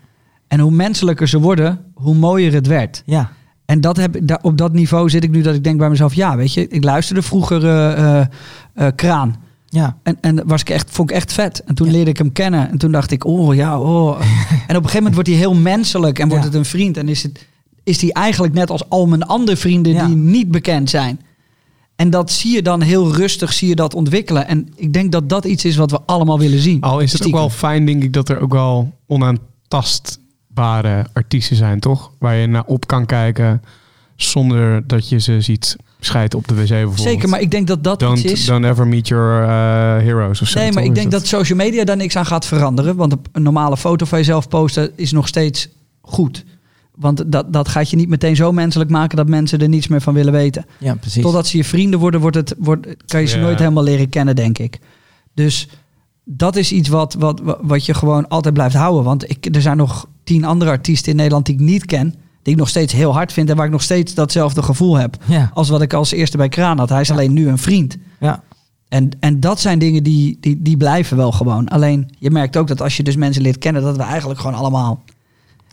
En hoe menselijker ze worden, hoe mooier het werd. ja. En dat heb, daar- op dat niveau zit ik nu dat ik denk bij mezelf, ja, weet je, ik luisterde vroeger eh, eh, eh, Kraan. ja. En, en was ik echt, vond ik echt vet. En toen Ja. leerde ik hem kennen. En toen dacht ik, oh ja, oh. en op een gegeven moment wordt hij heel menselijk en wordt Ja. het een vriend. En is, het, is hij eigenlijk net als al mijn andere vrienden Ja. die niet bekend zijn. En dat zie je dan heel rustig, zie je dat ontwikkelen. En ik denk dat dat iets is wat we allemaal willen zien. Al is het ook wel fijn, denk ik, dat er ook wel onaantastbare artiesten zijn, toch? Waar je naar op kan kijken zonder dat je ze ziet scheiden op de wc bijvoorbeeld. Zeker, maar ik denk dat dat don't, iets is. don't ever meet your uh, heroes of zo. Nee, maar ik denk dat social media daar niks aan gaat veranderen. Want een normale foto van jezelf posten is nog steeds goed. Want dat, dat gaat je niet meteen zo menselijk maken dat mensen er niets meer van willen weten. ja precies. Totdat ze je vrienden worden, wordt het, wordt, kan je ze Ja. nooit helemaal leren kennen, denk ik. Dus dat is iets wat, wat, wat je gewoon altijd blijft houden. Want ik, er zijn nog tien andere artiesten in Nederland die ik niet ken. Die ik nog steeds heel hard vind en waar ik nog steeds datzelfde gevoel heb. Ja, Als wat ik als eerste bij Kraan had. Hij is alleen nu een vriend. ja. En, en dat zijn dingen die, die, die blijven wel gewoon. Alleen je merkt ook dat als je dus mensen leert kennen, dat we eigenlijk gewoon allemaal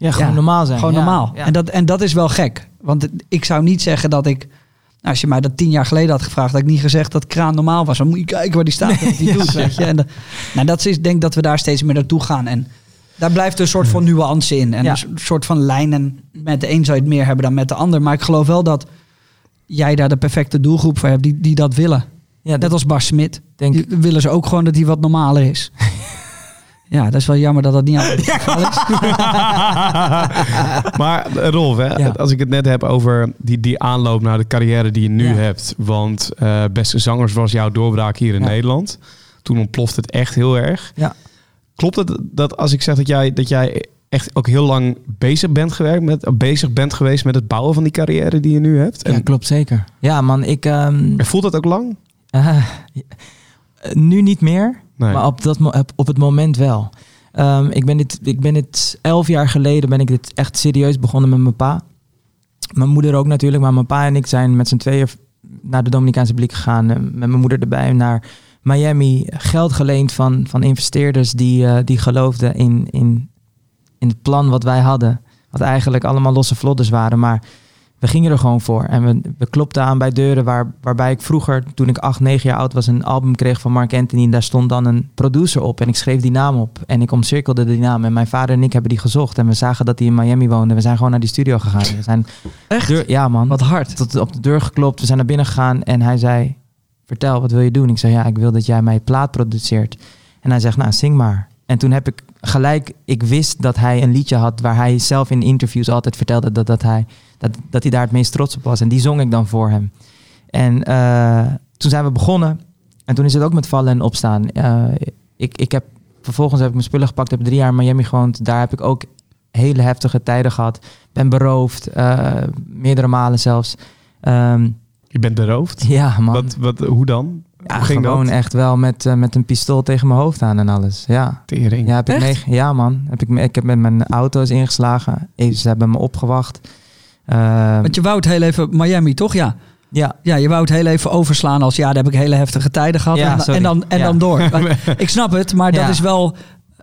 ja gewoon Ja, normaal zijn. gewoon Ja, normaal. ja. En, dat, en dat is wel gek. Want ik zou niet zeggen dat ik. nou, Als je mij dat tien jaar geleden had gevraagd, had ik niet gezegd dat kraan normaal was. Dan moet je kijken waar die staat en wat die doet. Weet je? En dat, nou, dat is, ik denk dat we daar steeds meer naartoe gaan. En daar blijft een soort van nuance in. En een soort van lijn. En met de een zou je het meer hebben dan met de ander. Maar ik geloof wel dat jij daar de perfecte doelgroep voor hebt die, die dat willen. ja, Net als Bas Smit. denk Die willen ze ook gewoon dat hij wat normaler is. ja, dat is wel jammer dat dat niet altijd het geval is. maar eh, Rolf, hè, Ja. als ik het net heb over die, die aanloop naar de carrière die je nu Ja. hebt. Want eh, Beste Zangers was jouw doorbraak hier in Ja. Nederland. Toen ontploft het echt heel erg. Ja. Klopt het dat als ik zeg dat jij, dat jij echt ook heel lang bezig bent, gewerkt met, bezig bent geweest met het bouwen van die carrière die je nu hebt? Ja, En, klopt zeker. Ja, man, ik... ehm, voelt dat ook lang? eh, nu niet meer, Maar op, dat, op- het moment wel. Ehm, ik, ben dit, ik ben dit elf jaar geleden ben ik dit echt serieus begonnen met mijn pa. Mijn moeder ook natuurlijk, maar mijn pa en ik zijn met z'n tweeën naar de Dominicaanse Republiek gegaan. eh, met mijn moeder erbij naar Miami. Geld geleend van, van investeerders die, eh, die geloofden in, in, in het plan wat wij hadden. Wat eigenlijk allemaal losse vlodders waren, maar we gingen er gewoon voor. En we, we klopten aan bij deuren waar, waarbij ik vroeger, toen ik acht, negen jaar oud was, een album kreeg van Mark Anthony. En daar stond dan een producer op. En ik schreef die naam op. En ik omcirkelde die naam. En mijn vader en ik hebben die gezocht. En we zagen dat hij in Miami woonde. We zijn gewoon naar die studio gegaan. We zijn Echt? deur, ja, man. Wat hard. Tot op de deur geklopt. We zijn naar binnen gegaan. En hij zei: Vertel, wat wil je doen? Ik zei: Ja, ik wil dat jij mij plaat produceert. En hij zegt: Nou, zing maar. En toen heb ik gelijk, ik wist dat hij een liedje had waar hij zelf in interviews altijd vertelde dat, dat, hij, dat, dat hij daar het meest trots op was. En die zong ik dan voor hem. En eh, toen zijn we begonnen. En toen is het ook met vallen en opstaan. Eh, ik, ik heb, vervolgens heb ik mijn spullen gepakt, heb drie jaar in Miami gewoond. Daar heb ik ook hele heftige tijden gehad. Ben beroofd, eh, meerdere malen zelfs. Ehm, Je bent beroofd? ja, man. Wat, wat, hoe dan? ja, hoe ging gewoon dat? echt wel met, met een pistool tegen mijn hoofd aan en alles. Ja. Tering. Ja, heb ik Echt? mee, ja man. Heb ik, me- ik heb met mijn auto's ingeslagen. Ze hebben me opgewacht. Ehm, Want je wou het heel even, Miami toch? Ja. ja, Ja, je wou het heel even overslaan als ja, daar heb ik hele heftige tijden gehad. Ja, en, dan, en Ja. dan door. ik snap het, maar dat Ja. is wel.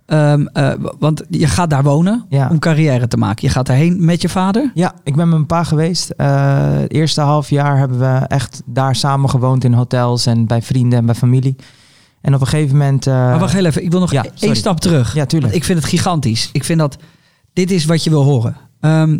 ehm, eh, want je gaat daar wonen Ja. om carrière te maken. Je gaat daarheen met je vader. ja, ik ben met mijn pa geweest. Eh, het eerste half jaar hebben we echt daar samen gewoond in hotels en bij vrienden en bij familie. En op een gegeven moment... eh, maar wacht heel even, ik wil nog één stap terug. Ja, tuurlijk. Ik vind het gigantisch. Ik vind dat dit is wat je wil horen. Ehm,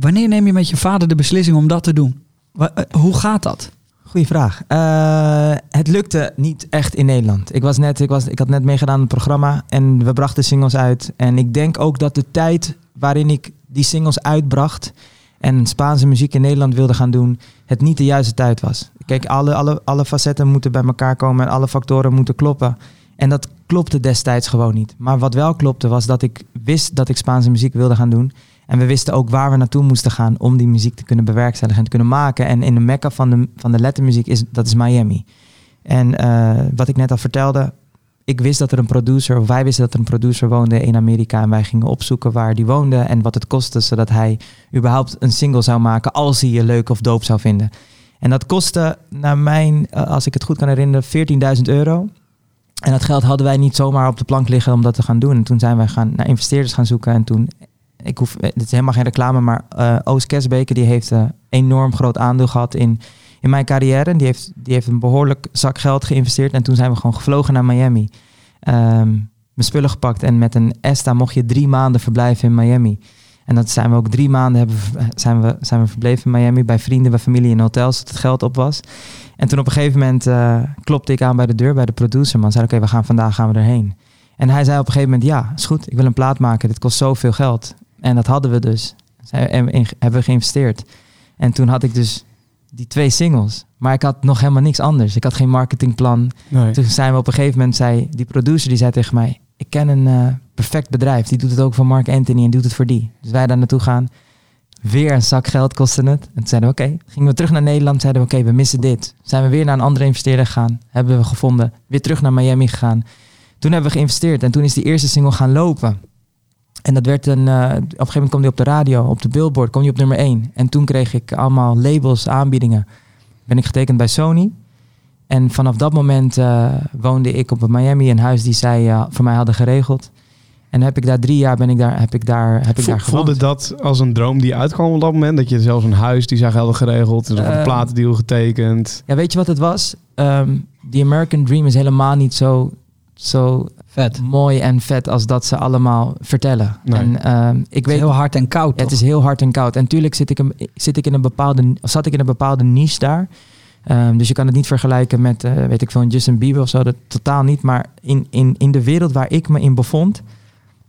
wanneer neem je met je vader de beslissing om dat te doen? Eh, hoe gaat dat? Goeie vraag. Eh, het lukte niet echt in Nederland. Ik, was net, ik, was, ik had net meegedaan aan het programma en we brachten singles uit. En ik denk ook dat de tijd waarin ik die singles uitbracht en Spaanse muziek in Nederland wilde gaan doen, het niet de juiste tijd was. Kijk, alle, alle, alle facetten moeten bij elkaar komen en alle factoren moeten kloppen. En dat klopte destijds gewoon niet. Maar wat wel klopte was dat ik wist dat ik Spaanse muziek wilde gaan doen. En we wisten ook waar we naartoe moesten gaan om die muziek te kunnen bewerkstelligen en te kunnen maken. En in de mekka van de, van de lettermuziek is, dat is Miami. En eh, wat ik net al vertelde, ik wist dat er een producer, of wij wisten dat er een producer woonde in Amerika. En wij gingen opzoeken waar die woonde en wat het kostte, zodat hij überhaupt een single zou maken als hij je leuk of doop zou vinden. En dat kostte, naar mijn, eh, als ik het goed kan herinneren, 14.000 euro. En dat geld hadden wij niet zomaar op de plank liggen om dat te gaan doen. En toen zijn wij gaan naar investeerders gaan zoeken. En toen, ik hoef, het is helemaal geen reclame, maar eh Oos Kesbeke die heeft een enorm groot aandeel gehad in, in mijn carrière. Die heeft, die heeft een behoorlijk zak geld geïnvesteerd. En toen zijn we gewoon gevlogen naar Miami. Ehm, mijn spullen gepakt en met een ESTA mocht je drie maanden verblijven in Miami. En dat zijn we ook drie maanden hebben, zijn, we, zijn we verbleven in Miami bij vrienden, bij familie in hotels, dat het geld op was. En toen op een gegeven moment eh, klopte ik aan bij de deur bij de producer. Man zei, oké, we gaan vandaag gaan we erheen. En hij zei op een gegeven moment, ja, is goed, ik wil een plaat maken. Dit kost zoveel geld. En dat hadden we dus. Zij- En hebben we geïnvesteerd. En toen had ik dus die twee singles. Maar ik had nog helemaal niks anders. Ik had geen marketingplan. Nee. Toen zijn we op een gegeven moment, zei die producer, die zei tegen mij, ik ken een eh, perfect bedrijf. Die doet het ook voor Mark Anthony en doet het voor die. Dus wij daar naartoe gaan. Weer een zak geld kostte het. En toen zeiden we, oké. Gingen we terug naar Nederland, zeiden we, oké, we missen dit. Zijn we weer naar een andere investeerder gegaan. Hebben we gevonden. Weer terug naar Miami gegaan. Toen hebben we geïnvesteerd en toen is die eerste single gaan lopen. En dat werd een, eh, op een gegeven moment kwam die op de radio, op de billboard, kwam die op nummer 1. En toen kreeg ik allemaal labels, aanbiedingen. Ben ik getekend bij Sony. En vanaf dat moment eh, woonde ik op Miami, een huis die zij eh, voor mij hadden geregeld. En heb ik daar drie jaar ben ik daar, heb ik daar, heb ik Vo- daar gewoond. Voelde dat als een droom die uitkwam op dat moment? Dat je zelfs een huis die zij hadden geregeld, dus een platendeal getekend. Ja, weet je wat het was? Ehm The American Dream is helemaal niet zo, zo Vet. mooi en vet als dat ze allemaal vertellen. Nee. En ehm, ik Het is weet heel hard en koud. Ja, het is heel hard en koud. En tuurlijk zit ik, een, zit ik in een bepaalde, zat ik in een bepaalde niche daar. Ehm, dus je kan het niet vergelijken met, eh, weet ik veel, een Justin Bieber of zo. Dat totaal niet. Maar in, in, in de wereld waar ik me in bevond,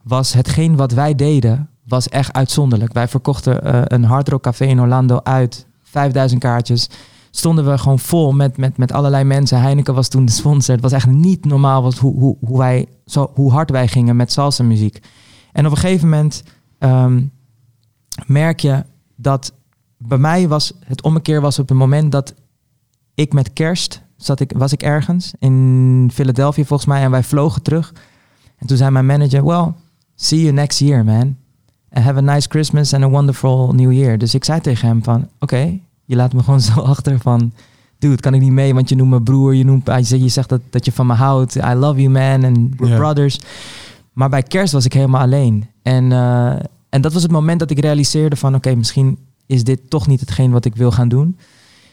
was hetgeen wat wij deden, was echt uitzonderlijk. Wij verkochten eh, een Hard Rock Café in Orlando uit. 5000 kaartjes. Stonden we gewoon vol met, met, met allerlei mensen. Heineken was toen de sponsor. Het was echt niet normaal wat, hoe, hoe, hoe, wij, zo, hoe hard wij gingen met salsa muziek. En op een gegeven moment ehm, merk je dat bij mij was het ommekeer was op het moment dat ik met kerst zat ik, was ik ergens in Philadelphia volgens mij en wij vlogen terug. En toen zei mijn manager, well, see you next year man. Have a nice Christmas and a wonderful New Year. Dus ik zei tegen hem van, oké, je laat me gewoon zo achter van, dude, kan ik niet mee, want je noemt me broer, je, noemt, je zegt- je zegt dat, dat je van me houdt, I love you man, and we're brothers. Maar bij kerst was ik helemaal alleen. En, eh, en dat was het moment dat ik realiseerde van, oké, misschien is dit toch niet hetgeen wat ik wil gaan doen.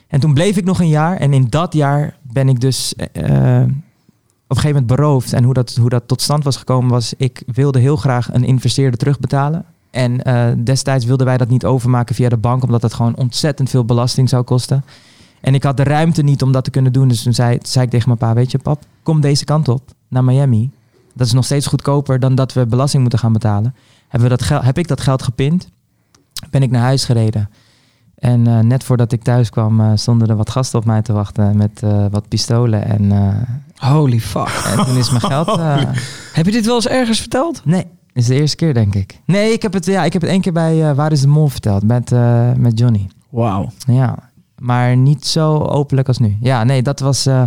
En toen bleef ik nog een jaar en in dat jaar ben ik dus eh, op een gegeven moment beroofd. En hoe dat, hoe dat tot stand was gekomen was, ik wilde heel graag een investeerder terugbetalen. En eh, destijds wilden wij dat niet overmaken via de bank, omdat dat gewoon ontzettend veel belasting zou kosten. En ik had de ruimte niet om dat te kunnen doen. Dus toen zei, zei ik tegen mijn pa, weet je pap, kom deze kant op, naar Miami. Dat is nog steeds goedkoper dan dat we belasting moeten gaan betalen. Hebben we dat geld, heb ik dat geld gepind, ben ik naar huis gereden. En eh, net voordat ik thuis kwam, eh, stonden er wat gasten op mij te wachten met wat pistolen. En, Holy fuck. en toen is mijn geld... Heb je dit wel eens ergens verteld? nee, is de eerste keer denk ik. Nee, ik heb het, ja, ik heb het één keer bij eh, Waar is de Mol verteld, met, eh, met Johnny. Wauw. Ja, maar niet zo openlijk als nu. Ja, nee, dat was, eh,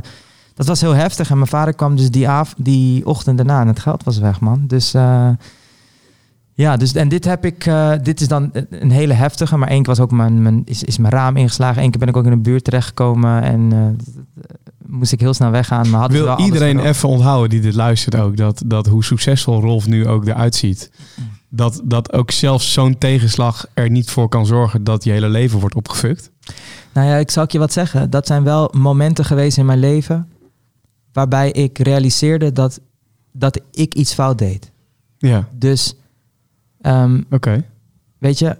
dat was heel heftig. En mijn vader kwam dus die, av die ochtend daarna en het geld was weg, man. Dus ja, dus, en dit heb ik, dit is dan een- hele heftige. Maar één keer was ook mijn, mijn, is, is mijn raam ingeslagen. Eén keer ben ik ook in een buurt terechtgekomen en moest ik heel snel weggaan. Maar had Wil iedereen even onthouden die dit luistert ook, dat, dat hoe succesvol Rolf nu ook eruit ziet. Dat, dat ook zelfs zo'n tegenslag er niet voor kan zorgen dat je hele leven wordt opgefukt. Nou ja, ik zal je wat zeggen. Dat zijn wel momenten geweest in mijn leven waarbij ik realiseerde dat, dat ik iets fout deed. Ja, Dus Ehm, Oké. weet je,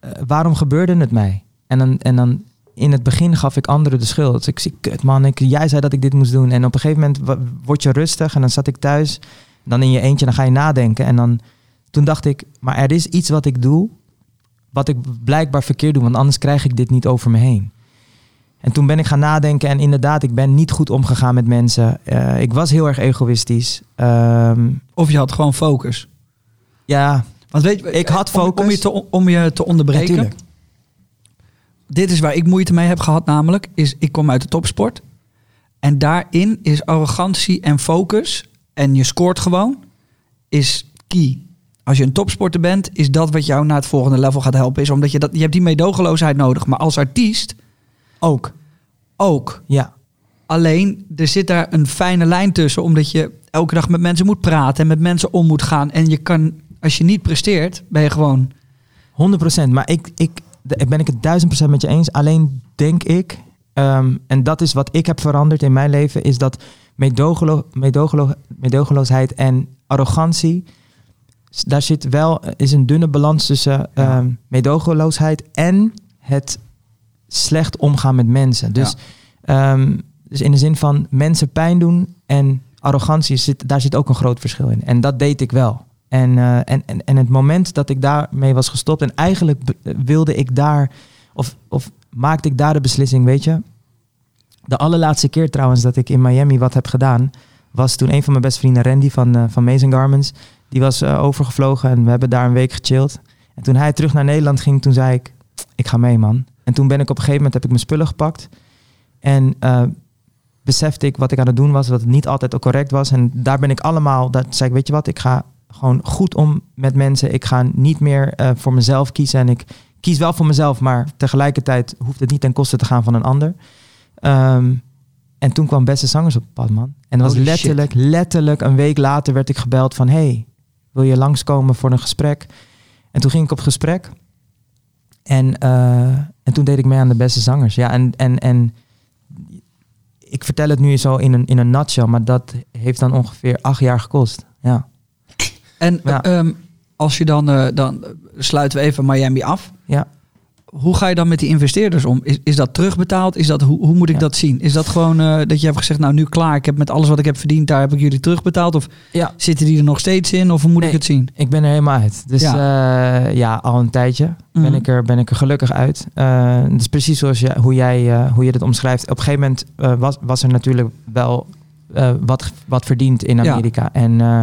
eh, waarom gebeurde het mij? En dan, en dan in het begin gaf ik anderen de schuld. Dus ik zie, kut man, ik, jij zei dat ik dit moest doen. En op een gegeven moment word je rustig en dan zat ik thuis. Dan in je eentje, dan ga je nadenken. En dan, toen dacht ik, maar er is iets wat ik doe, wat ik blijkbaar verkeerd doe. Want anders krijg ik dit niet over me heen. En toen ben ik gaan nadenken en inderdaad, ik ben niet goed omgegaan met mensen. Eh, ik was heel erg egoïstisch. Ehm, Of je had gewoon focus. ja, Want weet je, Ik had focus. Om, je, te, om je te onderbreken. Natuurlijk. Dit is waar ik moeite mee heb gehad namelijk. Is ik kom uit de topsport. En daarin is arrogantie en focus. En je scoort gewoon. Is key. Als je een topsporter bent, is dat wat jou naar het volgende level gaat helpen. Is omdat je dat, je hebt die meedogenloosheid nodig. Maar als artiest ook. ook. Ja, Alleen, er zit daar een fijne lijn tussen. Omdat je elke dag met mensen moet praten. En met mensen om moet gaan. En je kan, als je niet presteert, ben je gewoon... 100%. Maar ik, ik, ben ik het duizend procent met je eens. Alleen denk ik, ehm, en dat is wat ik heb veranderd in mijn leven, is dat meedogelo, meedogenloosheid en arrogantie, daar zit wel is een dunne balans tussen ehm meedogenloosheid en het slecht omgaan met mensen. Dus, ehm, dus in de zin van mensen pijn doen en arrogantie, zit, daar zit ook een groot verschil in. En dat deed ik wel. En, eh, en, en, en het moment dat ik daarmee was gestopt en eigenlijk wilde ik daar, of, of maakte ik daar de beslissing, weet je. De allerlaatste keer trouwens dat ik in Miami wat heb gedaan, was toen een van mijn beste vrienden, Randy van, eh, van Mason Garments, die was eh, overgevlogen en we hebben daar een week gechilled. En toen hij terug naar Nederland ging, toen zei ik, ik ga mee man. En toen ben ik op een gegeven moment, heb ik mijn spullen gepakt. En besefte ik wat ik aan het doen was, dat het niet altijd correct was. En daar ben ik allemaal, dat zei ik, weet je wat, ik ga gewoon goed om met mensen. Ik ga niet meer eh, voor mezelf kiezen. En ik kies wel voor mezelf, maar tegelijkertijd hoeft het niet ten koste te gaan van een ander. Ehm, en toen kwam Beste Zangers op het pad, man. En dat was letterlijk, letterlijk een week later werd ik gebeld van... hey, wil je langskomen voor een gesprek? En toen ging ik op gesprek. En, eh, en toen deed ik mee aan de Beste Zangers. Ja, en, en, en ik vertel het nu zo in een, in een nutshell, maar dat heeft dan ongeveer acht jaar gekost. Ja. En Ja. ehm, als je dan, eh, dan sluiten we even Miami af. Ja. Hoe ga je dan met die investeerders om? Is, is dat terugbetaald? Is dat, hoe, hoe moet ik Ja. dat zien? Is dat gewoon eh, dat je hebt gezegd, nou nu klaar, ik heb met alles wat ik heb verdiend, daar heb ik jullie terugbetaald? Of Ja. zitten die er nog steeds in? Of hoe moet Nee. ik het zien? Ik ben er helemaal uit. Dus Ja. ja, ja al een tijdje ben, Mhm. ik er, ben ik er gelukkig uit. Uh, dus precies zoals je, hoe, jij, eh, hoe je dit omschrijft. Op een gegeven moment eh, was, was er natuurlijk wel eh, wat, wat verdiend in. Amerika. En, eh,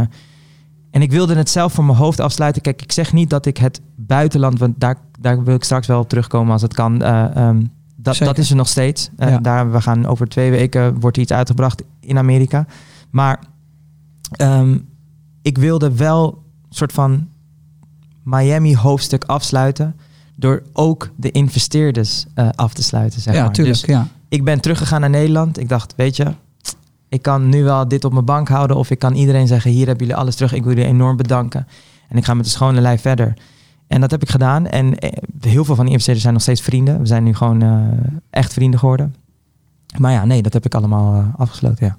en ik wilde het zelf voor mijn hoofd afsluiten. Kijk, ik zeg niet dat ik het buitenland, want daar, daar wil ik straks wel op terugkomen als het kan. eh, ehm, dat, dat is er nog steeds. Eh, Ja. daar, we gaan over twee weken wordt iets uitgebracht in Amerika. Maar ehm, ik wilde wel een soort van Miami hoofdstuk afsluiten. Door ook de investeerders eh, af te sluiten. Zeg ja, maar. tuurlijk. Dus ja. ik ben teruggegaan naar Nederland. Ik dacht, weet je, ik kan nu wel dit op mijn bank houden. Of ik kan iedereen zeggen, hier hebben jullie alles terug. Ik wil jullie enorm bedanken. En ik ga met de schone lijn verder. En dat heb ik gedaan. En eh, heel veel van die investeerders zijn nog steeds vrienden. We zijn nu gewoon eh, echt vrienden geworden. Maar ja, nee, dat heb ik allemaal eh, afgesloten, ja.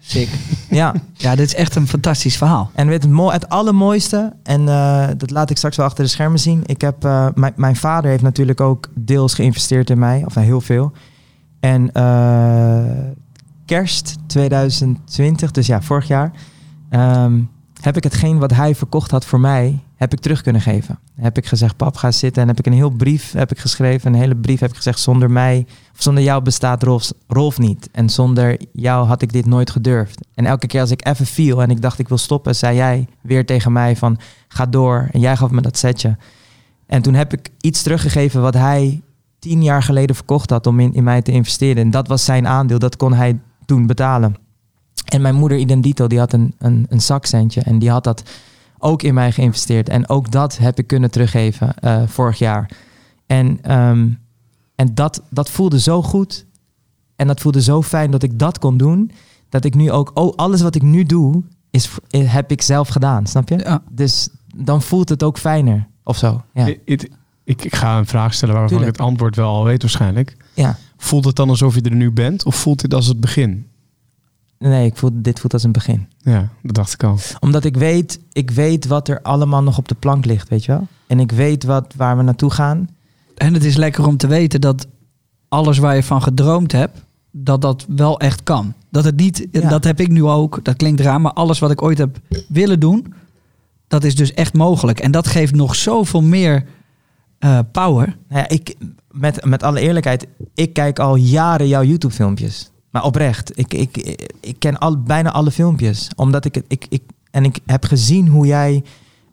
Sick. Ja, Ja, dit is echt een fantastisch verhaal. en weet het, mo- het allermooiste, en dat laat ik straks wel achter de schermen zien. Ik heb, mijn, mijn vader heeft natuurlijk ook deels geïnvesteerd in mij, of heel veel. En kerst 2020, dus ja, vorig jaar, ehm, heb ik hetgeen wat hij verkocht had voor mij, heb ik terug kunnen geven. Heb ik gezegd, pap, ga zitten. En heb ik een heel brief heb ik geschreven, een hele brief heb ik gezegd, zonder mij, of zonder jou bestaat Rolf, Rolf niet. En zonder jou had ik dit nooit gedurfd. En elke keer als ik even viel en ik dacht ik wil stoppen, zei jij weer tegen mij van, ga door. En jij gaf me dat setje. En toen heb ik iets teruggegeven wat hij tien jaar geleden verkocht had om in, in mij te investeren. En dat was zijn aandeel, dat kon hij toen betalen. En mijn moeder Identito, die had een, een, een zakcentje en die had dat ook in mij geïnvesteerd. En ook dat heb ik kunnen teruggeven eh, vorig jaar. En, ehm, en dat, dat voelde zo goed. En dat voelde zo fijn dat ik dat kon doen. Dat ik nu ook, oh, alles wat ik nu doe, is, eh, heb ik zelf gedaan. Snap je? Ja. Dus dan voelt het ook fijner of zo. Ja. Ik, ik, ik, ik ga een vraag stellen waarvan Tuurlijk. ik het antwoord wel al weet waarschijnlijk. ja. Voelt het dan alsof je er nu bent of voelt het als het begin? Nee, ik voel, dit voelt als een begin. Ja, dat dacht ik al. Omdat ik weet, ik weet wat er allemaal nog op de plank ligt, weet je wel? En ik weet wat, waar we naartoe gaan. En het is lekker om te weten dat alles waar je van gedroomd hebt, dat dat wel echt kan. Dat het niet, Ja. dat heb ik nu ook, dat klinkt raar, maar alles wat ik ooit heb willen doen, dat is dus echt mogelijk. En dat geeft nog zoveel meer eh, power. Nou ja, ik, met, met alle eerlijkheid, ik kijk al jaren jouw YouTube-filmpjes. Maar oprecht, ik, ik, ik ken al, bijna alle filmpjes. Omdat ik ik, ik, en ik heb gezien hoe jij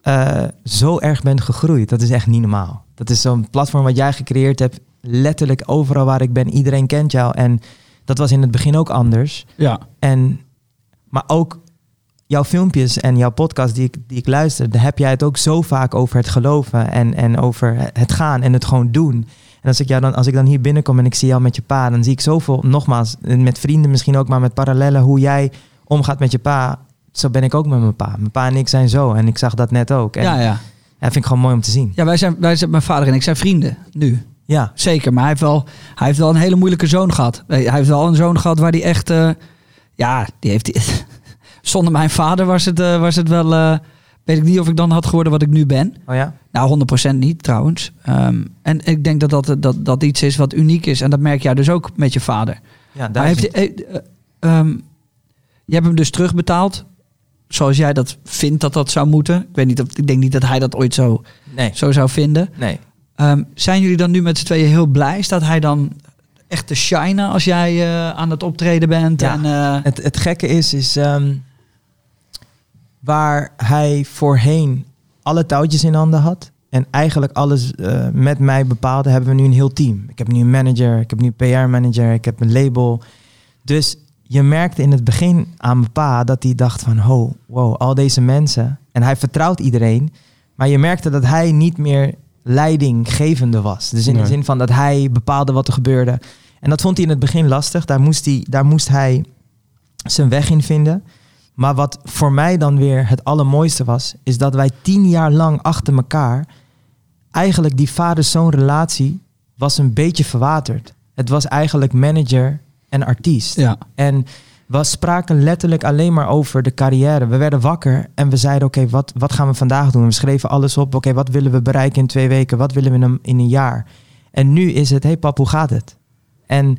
eh, zo erg bent gegroeid. Dat is echt niet normaal. Dat is zo'n platform wat jij gecreëerd hebt. Letterlijk overal waar ik ben, iedereen kent jou. En dat was in het begin ook anders. Ja. En, maar ook jouw filmpjes en jouw podcast die ik, die ik luister, daar heb jij het ook zo vaak over het geloven en, en over het gaan en het gewoon doen. En als ik, jou dan, als ik dan hier binnenkom en ik zie jou met je pa, dan zie ik zoveel, nogmaals, met vrienden misschien ook, maar met parallellen, hoe jij omgaat met je pa. Zo ben ik ook met mijn pa. Mijn pa en ik zijn zo. En ik zag dat net ook. En Ja, ja. dat vind ik gewoon mooi om te zien. ja wij, zijn, wij zijn, mijn vader en ik zijn vrienden nu. Ja, Zeker, maar hij heeft, wel, hij heeft wel een hele moeilijke zoon gehad. Hij heeft wel een zoon gehad waar hij echt... eh, ja, die heeft... zonder mijn vader was het, eh, was het wel... eh, weet ik niet of ik dan had geworden wat ik nu ben. oh ja? Nou, 100% niet trouwens. Ehm, en ik denk dat dat, dat dat iets is wat uniek is. En dat merk jij dus ook met je vader. Ja, Maar heeft, hij- eh, eh, ehm, je hebt hem dus terugbetaald. Zoals jij dat vindt dat dat zou moeten. Ik, weet niet of, ik denk niet dat hij dat ooit zo, Nee, zo zou vinden. nee. Ehm, zijn jullie dan nu met z'n tweeën heel blij? Staat hij dan echt te shinen als jij aan het optreden bent? Ja. En, Het, het gekke is, is waar hij voorheen alle touwtjes in handen had en eigenlijk alles eh, met mij bepaalde, hebben we nu een heel team. Ik heb nu een manager, ik heb nu een PR-manager, ik heb een label. Dus je merkte in het begin aan mijn pa dat hij dacht van, ho, wow, al deze mensen. En hij vertrouwt iedereen, maar je merkte dat hij niet meer leidinggevende was. Dus in Nee. de zin van dat hij bepaalde wat er gebeurde. En dat vond hij in het begin lastig. Daar moest hij, daar moest hij zijn weg in vinden. Maar wat voor mij dan weer het allermooiste was, is dat wij tien jaar lang achter elkaar eigenlijk die vader-zoon relatie was een beetje verwaterd. Het was eigenlijk manager en artiest. ja. En we spraken letterlijk alleen maar over de carrière. We werden wakker en we zeiden: Oké, wat, wat gaan we vandaag doen? We schreven alles op. Oké, wat willen we bereiken in twee weken? Wat willen we in een, in een jaar? En nu is het: Hey pap, hoe gaat het? En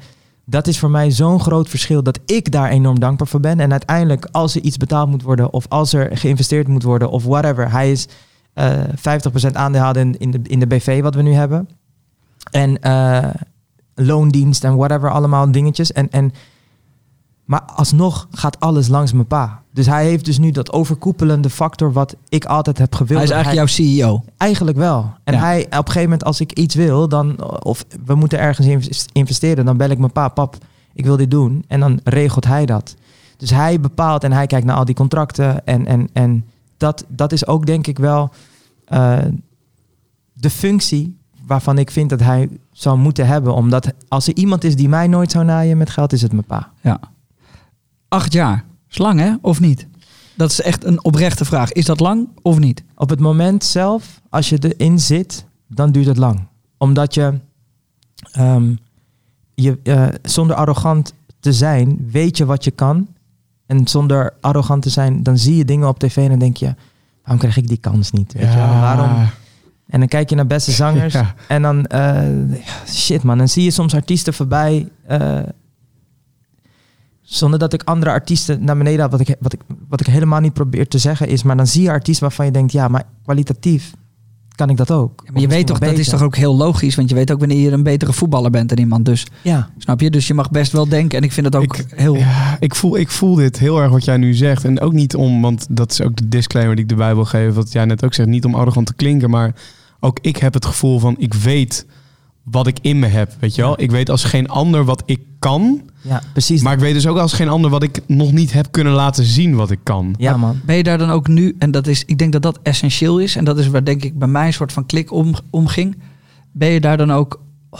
dat is voor mij zo'n groot verschil dat ik daar enorm dankbaar voor ben. En uiteindelijk, als er iets betaald moet worden, of als er geïnvesteerd moet worden, of whatever, hij is eh 50% aandeelhouder in, in, de, in de BV wat we nu hebben. En eh, loondienst en whatever, allemaal dingetjes. En, en maar alsnog gaat alles langs mijn pa. Dus hij heeft dus nu dat overkoepelende factor wat ik altijd heb gewild. Hij is eigenlijk jouw CEO. Eigenlijk wel. En Ja. hij, op een gegeven moment, als ik iets wil, dan, of we moeten ergens invest- investeren, dan bel ik mijn pa, pap, ik wil dit doen. En dan regelt hij dat. Dus hij bepaalt en hij kijkt naar al die contracten. En, en, en dat, dat is ook denk ik wel eh, de functie waarvan ik vind dat hij zou moeten hebben. Omdat als er iemand is die mij nooit zou naaien met geld, is het mijn pa. Ja. Acht jaar. Is lang, hè? Of niet? Dat is echt een oprechte vraag. Is dat lang of niet? Op het moment zelf, als je erin zit, dan duurt het lang. Omdat je, ehm, je eh, zonder arrogant te zijn, weet je wat je kan. En zonder arrogant te zijn, dan zie je dingen op tv en dan denk je, waarom krijg ik die kans niet? Weet je wel? Waarom? En dan kijk je naar beste zangers Ja. en dan, eh, shit man, dan zie je soms artiesten voorbij. eh, zonder dat ik andere artiesten naar beneden had. Wat ik, wat, ik, wat ik helemaal niet probeer te zeggen is, maar dan zie je artiesten waarvan je denkt, ja, maar kwalitatief kan ik dat ook. Ja, maar je weet toch, dat is toch ook heel logisch. Want je weet ook wanneer je een betere voetballer bent dan iemand. Dus Ja, snap je? Dus je mag best wel denken. En ik vind het ook Ik- heel... Ja, ik voel, ik voel dit heel erg wat jij nu zegt. En ook niet om, want dat is ook de disclaimer die ik erbij wil geven. Wat jij net ook zegt, niet om arrogant te klinken. Maar ook ik heb het gevoel van, ik weet wat ik in me heb. Weet je wel? Ik weet als geen ander wat ik kan. ja precies. Maar ik weet dus ook als geen ander wat ik nog niet heb kunnen laten zien wat ik kan. ja man. Ben je daar dan ook nu, en dat is, ik denk dat dat essentieel is, en dat is waar denk ik bij mij een soort van klik om, omging. Ben je daar dan ook 100%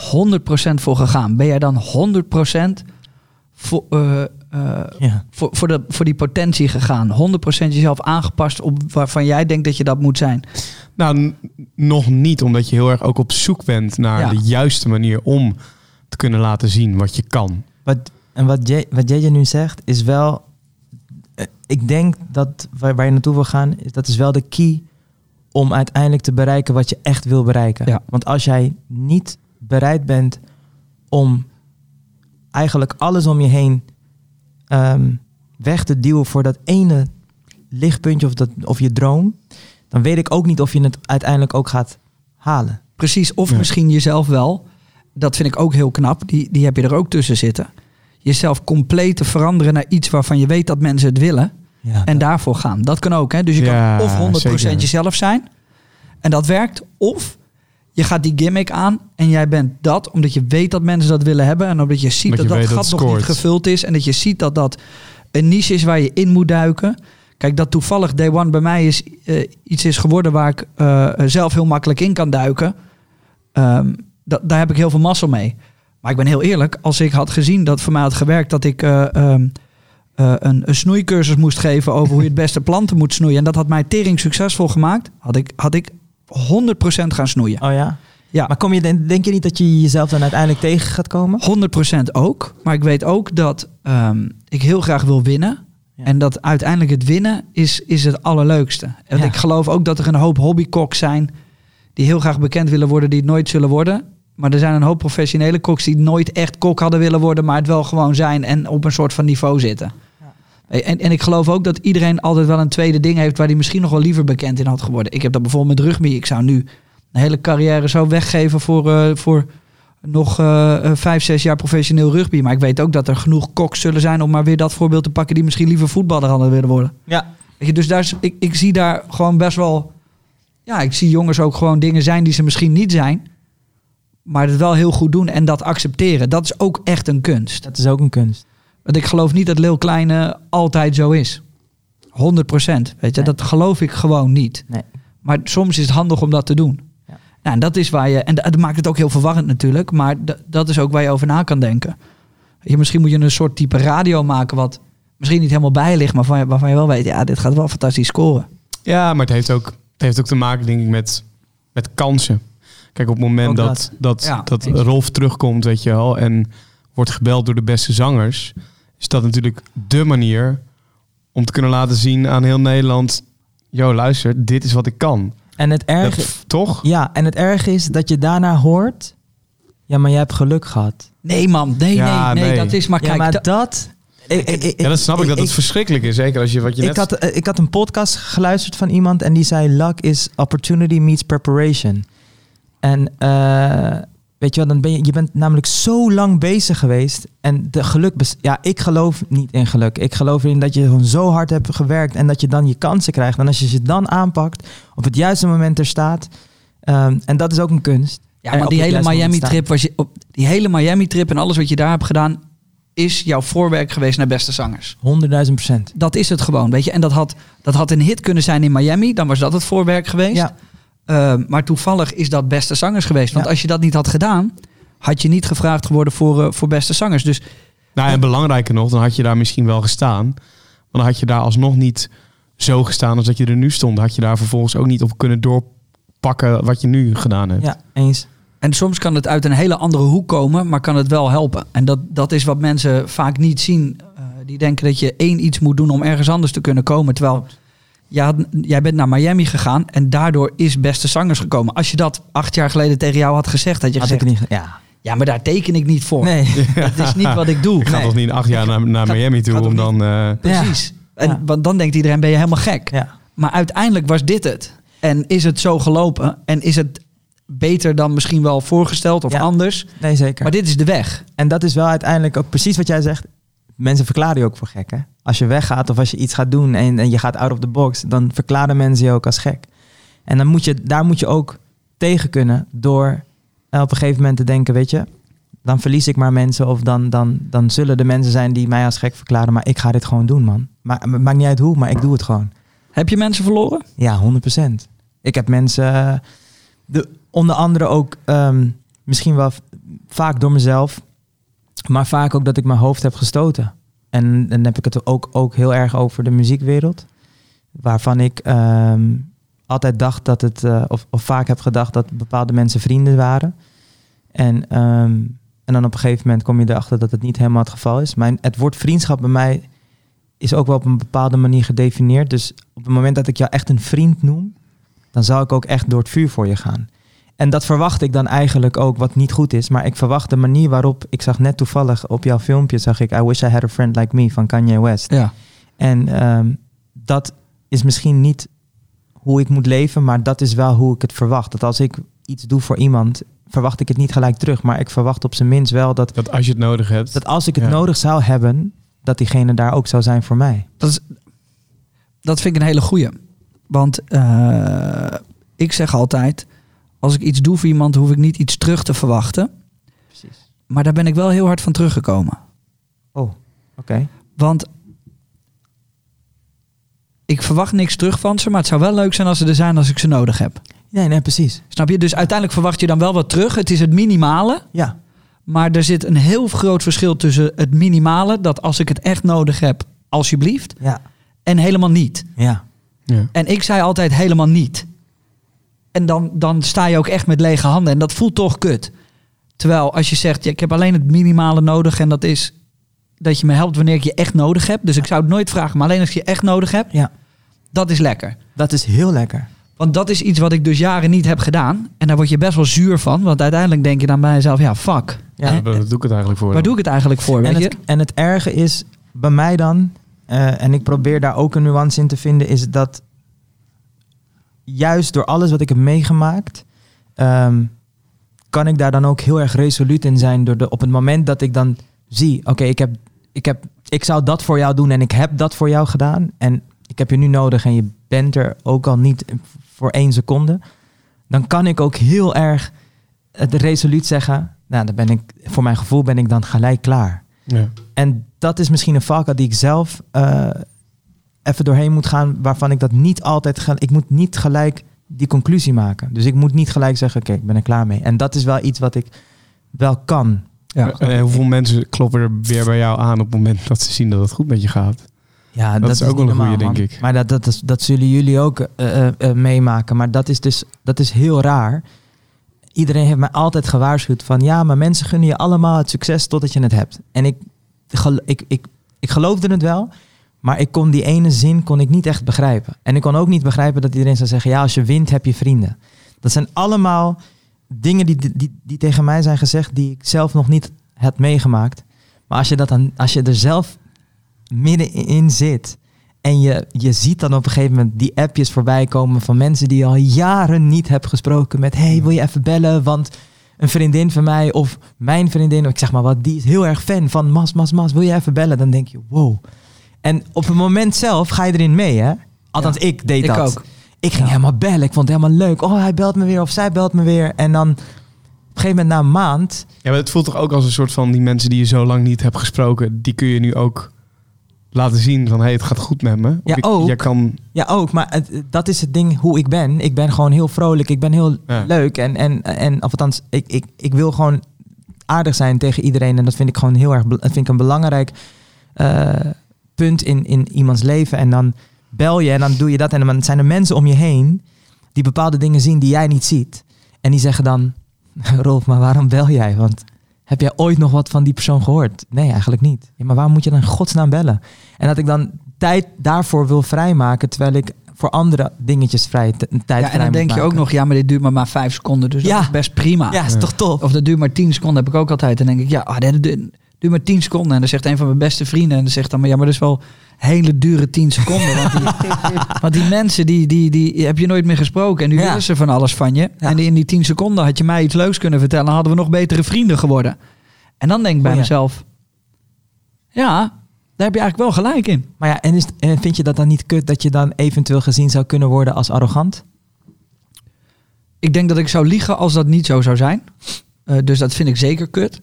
voor gegaan? Ben jij dan 100% voor, eh, eh, Ja. voor, voor, de, voor die potentie gegaan? 100% jezelf aangepast op waarvan jij denkt dat je dat moet zijn? Nou, nog niet, omdat je heel erg ook op zoek bent naar Ja. de juiste manier om te kunnen laten zien wat je kan. Wat, en wat, J, wat JJ nu zegt, is wel ik denk dat waar, waar je naartoe wil gaan, is dat is wel de key om uiteindelijk te bereiken wat je echt wil bereiken. Ja. Want als jij niet bereid bent om eigenlijk alles om je heen ehm, weg te duwen voor dat ene lichtpuntje of, dat, of je droom, dan weet ik ook niet of je het uiteindelijk ook gaat halen. Precies, of Ja. misschien jezelf wel. Dat vind ik ook heel knap. Die, die heb je er ook tussen zitten. Jezelf compleet te veranderen naar iets waarvan je weet dat mensen het willen. Ja, En daarvoor gaan. Dat kan ook. Hè? Dus je Ja, kan of 100% zeker. jezelf zijn. En dat werkt. Of je gaat die gimmick aan. En jij bent dat omdat je weet dat mensen dat willen hebben. En omdat je ziet Omdat dat je dat gat nog niet gevuld is. En dat je ziet dat dat een niche is waar je in moet duiken. Kijk, dat toevallig Day One bij mij is, eh, iets is geworden waar ik eh, zelf heel makkelijk in kan duiken. Ehm, da- daar heb ik heel veel massa mee. Maar ik ben heel eerlijk, als ik had gezien dat voor mij had gewerkt dat ik eh, ehm, eh, een, een snoeicursus moest geven over hoe je het beste planten moet snoeien. En dat had mij tering succesvol gemaakt. Had ik, had ik 100% gaan snoeien. Oh ja? Ja. Maar kom je, denk je niet dat je jezelf dan uiteindelijk tegen gaat komen? 100% ook. Maar ik weet ook dat ehm, ik heel graag wil winnen. Ja. En dat uiteindelijk het winnen is, is het allerleukste. En Ja. ik geloof ook dat er een hoop hobbykoks zijn die heel graag bekend willen worden, die het nooit zullen worden. Maar er zijn een hoop professionele koks die nooit echt kok hadden willen worden, maar het wel gewoon zijn en op een soort van niveau zitten. En, en ik geloof ook dat iedereen altijd wel een tweede ding heeft waar hij misschien nog wel liever bekend in had geworden. Ik heb dat bijvoorbeeld met rugby. Ik zou nu een hele carrière zo weggeven voor, eh, voor nog eh, eh, vijf, zes jaar professioneel rugby. Maar ik weet ook dat er genoeg koks zullen zijn om maar weer dat voorbeeld te pakken die misschien liever voetballer hadden willen worden. Ja. Weet je, dus daar ik, ik zie daar gewoon best wel. Ja, ik zie jongens ook gewoon dingen zijn die ze misschien niet zijn. Maar het wel heel goed doen en dat accepteren. Dat is ook echt een kunst. Dat is ook een kunst. Want ik geloof niet dat Lil Kleine altijd zo is. 100% Weet je, Nee. dat geloof ik gewoon niet. Nee. Maar soms is het handig om dat te doen. Ja. Nou, en dat is waar je. En dat maakt het ook heel verwarrend natuurlijk. Maar dat is ook waar je over na kan denken. Weet Je, misschien moet je een soort type radio maken wat misschien niet helemaal bij ligt, maar waarvan je, waarvan je wel weet, ja, dit gaat wel fantastisch scoren. Ja, maar het heeft ook, het heeft ook te maken, denk ik, met, met kansen. Kijk, op het moment Ook dat, dat. dat, Ja, dat. Rolf terugkomt, weet je wel, en wordt gebeld door de beste zangers, is dat natuurlijk de manier om te kunnen laten zien aan heel Nederland, yo, luister, dit is wat ik kan. En het erge, Dat, toch? ja, en het erge is dat je daarna hoort, ja, maar jij hebt geluk gehad. Nee, man, nee, Ja, nee, nee, nee. dat is maar ja, kijk. maar da- dat... Ik, ik, ik- Ja, dat snap ik, dat ik- het verschrikkelijk is. Zeker als je wat je net... ik, had, ik had een podcast geluisterd van iemand en die zei: Luck is opportunity meets preparation. En eh, weet je wel, dan ben je, je bent namelijk zo lang bezig geweest. En de geluk, ja, ik geloof niet in geluk. Ik geloof erin dat je gewoon zo hard hebt gewerkt en dat je dan je kansen krijgt. En als je ze dan aanpakt, op het juiste moment er staat. ehm, en dat is ook een kunst. Ja, En maar die hele was je op die hele Miami-trip en alles wat je daar hebt gedaan, is jouw voorwerk geweest naar beste zangers. staan. 100.000 procent. Dat is het gewoon, weet je. En dat had, dat had een hit kunnen zijn in Miami, dan was dat het voorwerk geweest. Ja. Uh, maar toevallig is dat beste zangers geweest. Want Ja. als je dat niet had gedaan, had je niet gevraagd geworden voor, uh, voor beste zangers. Dus Nou, en belangrijker nog, dan had je daar misschien wel gestaan. Maar dan had je daar alsnog niet zo gestaan als dat je er nu stond. Had je daar vervolgens ook niet op kunnen doorpakken wat je nu gedaan hebt. Ja, eens. En soms kan het uit een hele andere hoek komen, maar kan het wel helpen. En dat, dat is wat mensen vaak niet zien. Uh, die denken dat je één iets moet doen om ergens anders te kunnen komen. Terwijl had, jij bent naar Miami gegaan en daardoor is Beste Zangers gekomen. Als je dat acht jaar geleden tegen jou had gezegd, had je Had gezegd... ik niet, ja. Ja, maar daar teken ik niet voor. Nee. Dat is niet wat ik doe. Ik ga Nee. toch niet acht jaar naar, naar Miami toe om dan... eh, Precies. En, Ja. Want dan denkt iedereen, ben je helemaal gek. Ja. Maar uiteindelijk was dit het. En is het zo gelopen? En is het beter dan misschien wel voorgesteld of Ja. anders? Nee, zeker. Maar dit is de weg. En dat is wel uiteindelijk ook precies wat jij zegt. Mensen verklaren je ook voor gek. Hè? Als je weggaat of als je iets gaat doen en, en je gaat out of the box, dan verklaren mensen je ook als gek. En dan moet je, daar moet je ook tegen kunnen door eh, op een gegeven moment te denken, weet je, dan verlies ik maar mensen of dan, dan, dan zullen de mensen zijn die mij als gek verklaren, maar ik ga dit gewoon doen, man. Maar het maakt niet uit hoe, maar ik doe het gewoon. Heb je mensen verloren? Ja, 100%. Ik heb mensen, eh, de, onder andere ook ehm, misschien wel vaak door mezelf, maar vaak ook dat ik mijn hoofd heb gestoten. En dan heb ik het ook, ook heel erg over de muziekwereld, waarvan ik ehm, altijd dacht dat het, eh, of, vaak heb gedacht dat bepaalde mensen vrienden waren. En, ehm, en dan op een gegeven moment kom je erachter dat het niet helemaal het geval is. Maar het woord vriendschap bij mij is ook wel op een bepaalde manier gedefinieerd. Dus op het moment dat ik jou echt een vriend noem, dan zou ik ook echt door het vuur voor je gaan. En dat verwacht ik dan eigenlijk ook, wat niet goed is. Maar ik verwacht de manier waarop, ik zag net toevallig op jouw filmpje, zag ik I Wish I Had a Friend Like Me van Kanye West. Ja. En ehm, dat is misschien niet hoe ik moet leven, maar dat is wel hoe ik het verwacht. Dat als ik iets doe voor iemand, verwacht ik het niet gelijk terug. Maar ik verwacht op zijn minst wel dat, Dat als je het nodig hebt. dat als ik het Ja. nodig zou hebben, dat diegene daar ook zou zijn voor mij. Dat, is, dat vind ik een hele goeie. Want eh, ik zeg altijd, als ik iets doe voor iemand, hoef ik niet iets terug te verwachten. Precies. Maar daar ben ik wel heel hard van teruggekomen. Oh, oké. Want ik verwacht niks terug van ze, maar het zou wel leuk zijn als ze er zijn als ik ze nodig heb. Nee, nee, precies. Snap je? Dus uiteindelijk verwacht je dan wel wat terug. Het is het minimale, Ja, maar er zit een heel groot verschil tussen het minimale, dat als ik het echt nodig heb, alsjeblieft, ja, en helemaal niet. ja. Ja. En ik zei altijd helemaal niet. En dan, dan sta je ook echt met lege handen. En dat voelt toch kut. Terwijl als je zegt, ja, ik heb alleen het minimale nodig. En dat is dat je me helpt wanneer ik je echt nodig heb. Dus ik zou het nooit vragen, maar alleen als je echt nodig heb. Ja. Dat is lekker. Dat is heel lekker. Want dat is iets wat ik dus jaren niet heb gedaan. En daar word je best wel zuur van. Want uiteindelijk denk je dan bij jezelf, ja, fuck. Ja. Waar doe ik het eigenlijk voor? Waar doe ik het eigenlijk voor, weet En je? het, en het erge is bij mij dan, eh, en ik probeer daar ook een nuance in te vinden, is dat juist door alles wat ik heb meegemaakt, ehm, kan ik daar dan ook heel erg resoluut in zijn. Door de, op het moment dat ik dan zie, oké, ik heb, ik heb, ik zou dat voor jou doen en ik heb dat voor jou gedaan. En ik heb je nu nodig en je bent er ook al niet voor één seconde. Dan kan ik ook heel erg het resoluut zeggen, nou, dan ben ik, voor mijn gevoel ben ik dan gelijk klaar. Ja. En dat is misschien een valkuil die ik zelf eh, even doorheen moet gaan, waarvan ik dat niet altijd ga. Ik moet niet gelijk die conclusie maken. Dus ik moet niet gelijk zeggen, oké, ik ben er klaar mee. En dat is wel iets wat ik wel kan. Ja. En hoeveel mensen kloppen er weer bij jou aan op het moment dat ze zien dat het goed met je gaat? Ja, Dat is ook wel een goeie, denk ik. Maar dat, dat, is, dat zullen jullie ook eh, eh, eh, meemaken. Maar dat is dus dat is heel raar. Iedereen heeft mij altijd gewaarschuwd van... ja, maar mensen gunnen je allemaal het succes totdat je het hebt. En ik, gel- ik, ik, ik geloofde het wel... maar ik kon die ene zin kon ik niet echt begrijpen. En ik kon ook niet begrijpen dat iedereen zou zeggen... ja, als je wint heb je vrienden. Dat zijn allemaal dingen die, die, die tegen mij zijn gezegd... die ik zelf nog niet had meegemaakt. Maar als je, dat dan, als je er zelf middenin zit... En je, je ziet dan op een gegeven moment die appjes voorbij komen van mensen die je al jaren niet hebt gesproken met hey, wil je even bellen? Want een vriendin van mij of mijn vriendin, ik zeg maar wat, die is heel erg fan van Mas, Mas, Mas, wil je even bellen? Dan denk je, wow. En op het moment zelf ga je erin mee, hè? Althans, ik deed Ik dat. ook. Ik ging helemaal bellen. Ik vond het helemaal leuk. Oh, hij belt me weer of zij belt me weer. En dan op een gegeven moment na een maand Ja, maar het voelt toch ook als een soort van die mensen die je zo lang niet hebt gesproken, die kun je nu ook laten zien van hey, het gaat goed met me. Of Ja, ik- ook. Jij kan, Ja, ook. Maar het, dat is het ding hoe ik ben. Ik ben gewoon heel vrolijk. Ik ben heel Ja. leuk. En, en, en of althans, ik, ik, ik wil gewoon aardig zijn tegen iedereen. En dat vind ik gewoon heel erg dat vind ik een belangrijk eh, punt in, in iemands leven. En dan bel je en dan doe je dat. En dan zijn er mensen om je heen die bepaalde dingen zien die jij niet ziet. En die zeggen dan, Rolf, maar waarom bel jij? Want heb jij ooit nog wat van die persoon gehoord? Nee, eigenlijk niet. Ja, maar waarom moet je dan in godsnaam bellen? En dat ik dan tijd daarvoor wil vrijmaken, terwijl ik voor andere dingetjes vrij tijd Ja, vrij en dan denk je ook nog, ja, maar dit duurt maar, maar vijf seconden. Dus Ja. dat is best prima. Ja, is toch tof? Of dat duurt maar 10 seconden, heb ik ook altijd. Dan denk ik, ja, ah, dit duurt, duurt maar 10 seconden. En dan zegt een van mijn beste vrienden, en dan zegt dan, maar ja, maar dat is wel hele dure 10 seconden. Want die, want die mensen, die, die, die heb je nooit meer gesproken. En nu Ja. willen ze van alles van je. Ja. En in die 10 seconden had je mij iets leuks kunnen vertellen. Hadden we nog betere vrienden geworden. En dan denk ik bij Oh ja. mezelf, ja, daar heb je eigenlijk wel gelijk in. Maar ja, en, is, en vind je dat dan niet kut dat je dan eventueel gezien zou kunnen worden als arrogant? Ik denk dat ik zou liegen als dat niet zo zou zijn. Eh, dus dat vind ik zeker kut.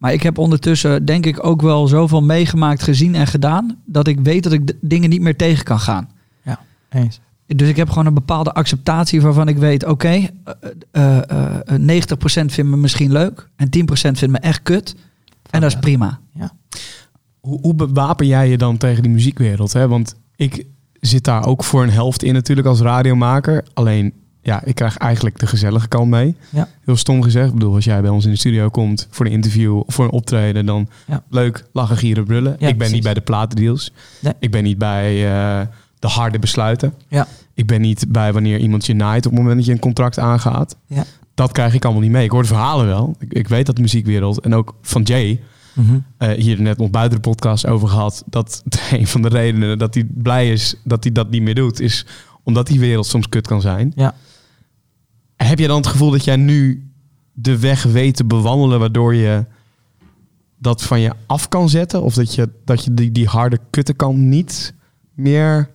Maar ik heb ondertussen denk ik ook wel zoveel meegemaakt, gezien en gedaan... dat ik weet dat ik dingen niet meer tegen kan gaan. Eens. Dus ik heb gewoon een bepaalde acceptatie waarvan ik weet... oké, eh, eh, eh, 90% vindt me misschien leuk en 10% vindt me echt kut. En dat is prima. hoe, hoe bewapen jij je dan tegen die muziekwereld? Hè? Want ik zit daar ook voor een helft in natuurlijk als radiomaker. Alleen ja, ik krijg eigenlijk de gezellige kant mee. Ja. Heel stom gezegd. Ik bedoel, als jij bij ons in de studio komt voor een interview of voor een optreden, dan Ja. leuk, lachen, gieren, brullen. Ja, ik ben precies. niet bij de platendeals. Nee. Ik ben niet bij eh, de harde besluiten. Ja. Ik ben niet bij wanneer iemand je naait op het moment dat je een contract aangaat. Ja. Dat krijg ik allemaal niet mee. Ik hoor de verhalen wel. Ik, ik weet dat de muziekwereld en ook van Jay, Mhm. eh, hier net nog buiten de podcast over gehad, dat een van de redenen dat hij blij is dat hij dat niet meer doet, is omdat die wereld soms kut kan zijn. Ja. Heb je dan het gevoel dat jij nu de weg weet te bewandelen waardoor je dat van je af kan zetten? Of dat je, dat je die, die harde kuttenkant niet meer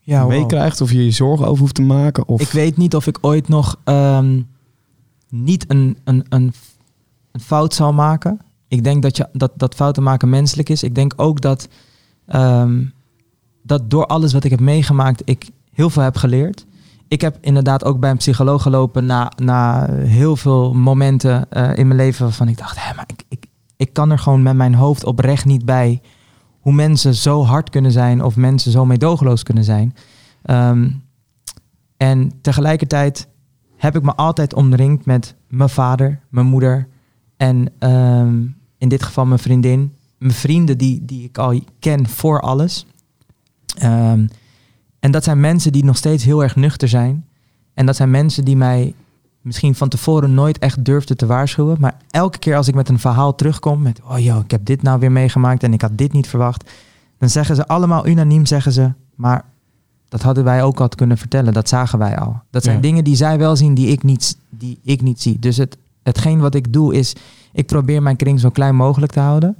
Ja, wow. meekrijgt? Of je je zorgen over hoeft te maken? Of... Ik weet niet of ik ooit nog ehm, niet een, een, een, een fout zal maken. Ik denk dat, je, dat, dat fouten maken menselijk is. Ik denk ook dat, ehm, dat door alles wat ik heb meegemaakt, ik heel veel heb geleerd. Ik heb inderdaad ook bij een psycholoog gelopen na, na heel veel momenten eh, in mijn leven waarvan ik dacht, hé, maar ik, ik, ik kan er gewoon met mijn hoofd oprecht niet bij hoe mensen zo hard kunnen zijn of mensen zo meedogenloos kunnen zijn. Ehm, en tegelijkertijd heb ik me altijd omringd met mijn vader, mijn moeder en ehm, in dit geval mijn vriendin. Mijn vrienden die, die ik al ken voor alles. Ehm, en dat zijn mensen die nog steeds heel erg nuchter zijn. En dat zijn mensen die mij misschien van tevoren nooit echt durfden te waarschuwen. Maar elke keer als ik met een verhaal terugkom met... oh joh, ik heb dit nou weer meegemaakt en ik had dit niet verwacht. Dan zeggen ze allemaal unaniem, zeggen ze... maar dat hadden wij ook al kunnen vertellen. Dat zagen wij al. Dat zijn Ja. dingen die zij wel zien die ik niet, die ik niet zie. Dus het, hetgeen wat ik doe is... ik probeer mijn kring zo klein mogelijk te houden.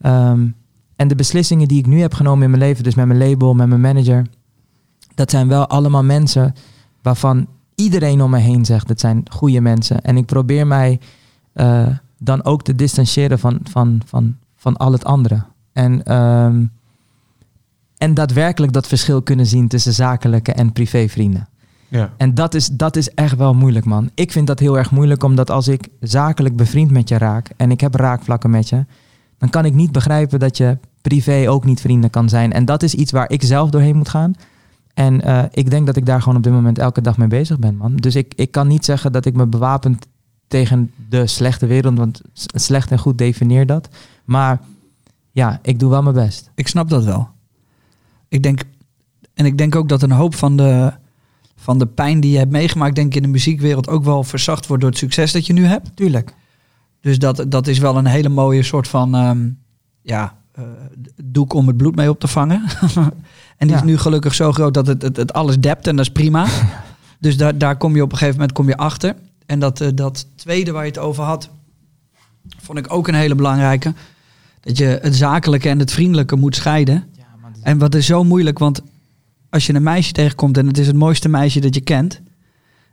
Ehm, en de beslissingen die ik nu heb genomen in mijn leven... dus met mijn label, met mijn manager... dat zijn wel allemaal mensen waarvan iedereen om me heen zegt... dat zijn goede mensen. En ik probeer mij eh, dan ook te distancieren van, van, van, van al het andere. En... ehm, en daadwerkelijk dat verschil kunnen zien tussen zakelijke en privévrienden. Ja. En dat is, dat is echt wel moeilijk, man. Ik vind dat heel erg moeilijk, omdat als ik zakelijk bevriend met je raak en ik heb raakvlakken met je, dan kan ik niet begrijpen dat je privé ook niet vrienden kan zijn. En dat is iets waar ik zelf doorheen moet gaan. En eh, ik denk dat ik daar gewoon op dit moment elke dag mee bezig ben, man. Dus ik, ik kan niet zeggen dat ik me bewapend tegen de slechte wereld, want slecht en goed definieer dat. Maar ja, ik doe wel mijn best. Ik snap dat wel. Ik denk, en ik denk ook dat een hoop van de, van de pijn die je hebt meegemaakt, denk ik in de muziekwereld ook wel verzacht wordt door het succes dat je nu hebt. Tuurlijk. Dus dat, dat is wel een hele mooie soort van ehm, ja, eh, doek om het bloed mee op te vangen. en die Ja. is nu gelukkig zo groot dat het, het, het alles dept en dat is prima. dus daar, daar kom je op een gegeven moment kom je achter. En dat, eh, dat tweede waar je het over had, vond ik ook een hele belangrijke. Dat je het zakelijke en het vriendelijke moet scheiden. En wat is zo moeilijk, want als je een meisje tegenkomt en het is het mooiste meisje dat je kent.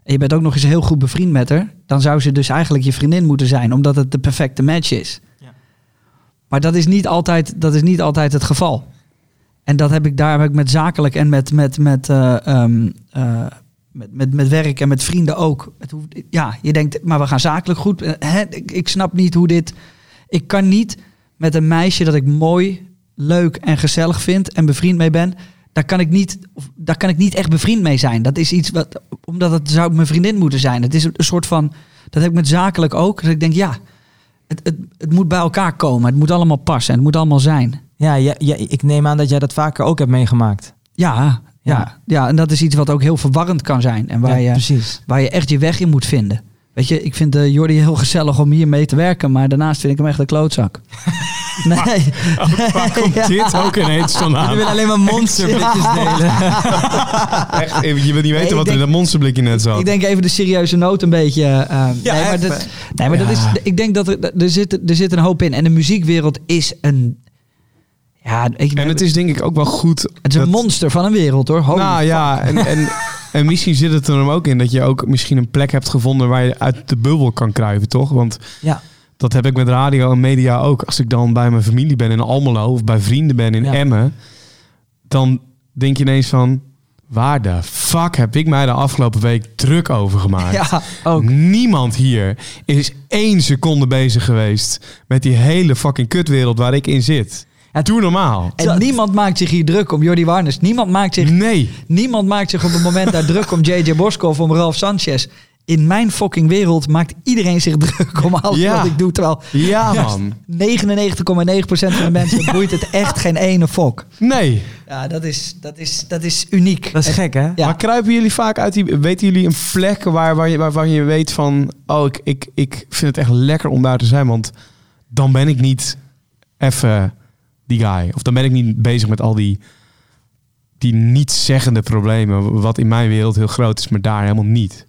En je bent ook nog eens heel goed bevriend met haar. Dan zou ze dus eigenlijk je vriendin moeten zijn, omdat het de perfecte match is. Ja. Maar dat is, niet altijd, dat is niet altijd het geval. En dat heb ik daar heb ik met zakelijk en met, met, met, eh, ehm, eh, met, met, met werk en met vrienden ook. Het ja, je denkt, maar we gaan zakelijk goed. Eh, Hè? Ik, snap niet hoe dit. Ik kan niet met een meisje dat ik mooi, leuk en gezellig vind en bevriend mee ben. Daar kan ik niet, daar kan ik niet echt bevriend mee zijn. Dat is iets wat, omdat het zou mijn vriendin moeten zijn. Het is een, een soort van, dat heb ik met zakelijk ook. Dat ik denk, ja, het, het, het moet bij elkaar komen. Het moet allemaal passen. Het moet allemaal zijn. Ja, ja, ja, ik neem aan dat jij dat vaker ook hebt meegemaakt. Ja, ja, Ja. ja. en dat is iets wat ook heel verwarrend kan zijn. En waar, ja, je, precies. waar je echt je weg in moet vinden. Weet je, ik vind uh, Jordi heel gezellig om hier mee te werken, maar daarnaast vind ik hem echt een klootzak. nee. Waar komt dit ook ineens vandaan? Je wil alleen maar monsterblikjes delen. Echt, je wilt niet weten wat er in dat monsterblikje net zat. Ik denk even de serieuze noot een beetje. eh, nee, maar, dat, nee, maar dat is. Ik denk dat er, er, zit, er zit een hoop in. En de muziekwereld is een. Ja, ik, en het is denk ik ook wel goed... het is een monster van een wereld hoor. Holy nou fuck. ja, en, en, en misschien zit het er hem ook in dat je ook misschien een plek hebt gevonden waar je uit de bubbel kan kruiven, toch? Want Ja. dat heb ik met radio en media ook. Als ik dan bij mijn familie ben in Almelo of bij vrienden ben in Ja. Emmen, dan denk je ineens van, waar de fuck heb ik mij de afgelopen week druk over gemaakt? Ja, Ook. Niemand hier is één seconde bezig geweest met die hele fucking kutwereld waar ik in zit. Doe normaal. En niemand maakt zich hier druk om Jordi Warnes. Niemand maakt zich, Nee. niemand maakt zich op het moment daar druk om JJ Boskov, om Ralf Sanchez. In mijn fucking wereld maakt iedereen zich druk om alles Ja. wat ik doe. Terwijl Ja, man. 99,9% van de mensen boeit het echt geen ene fok. Nee. Ja, dat is, dat is, dat is uniek. Dat is En- gek, hè? Ja. Maar kruipen jullie vaak uit die... Weten jullie een plek waar, waar je, waarvan je weet van... Oh, ik, ik, ik vind het echt lekker om daar te zijn. Want dan ben ik niet even die guy. Of dan ben ik niet bezig met al die... Die niet-zeggende problemen. Wat in mijn wereld heel groot is, maar daar helemaal niet.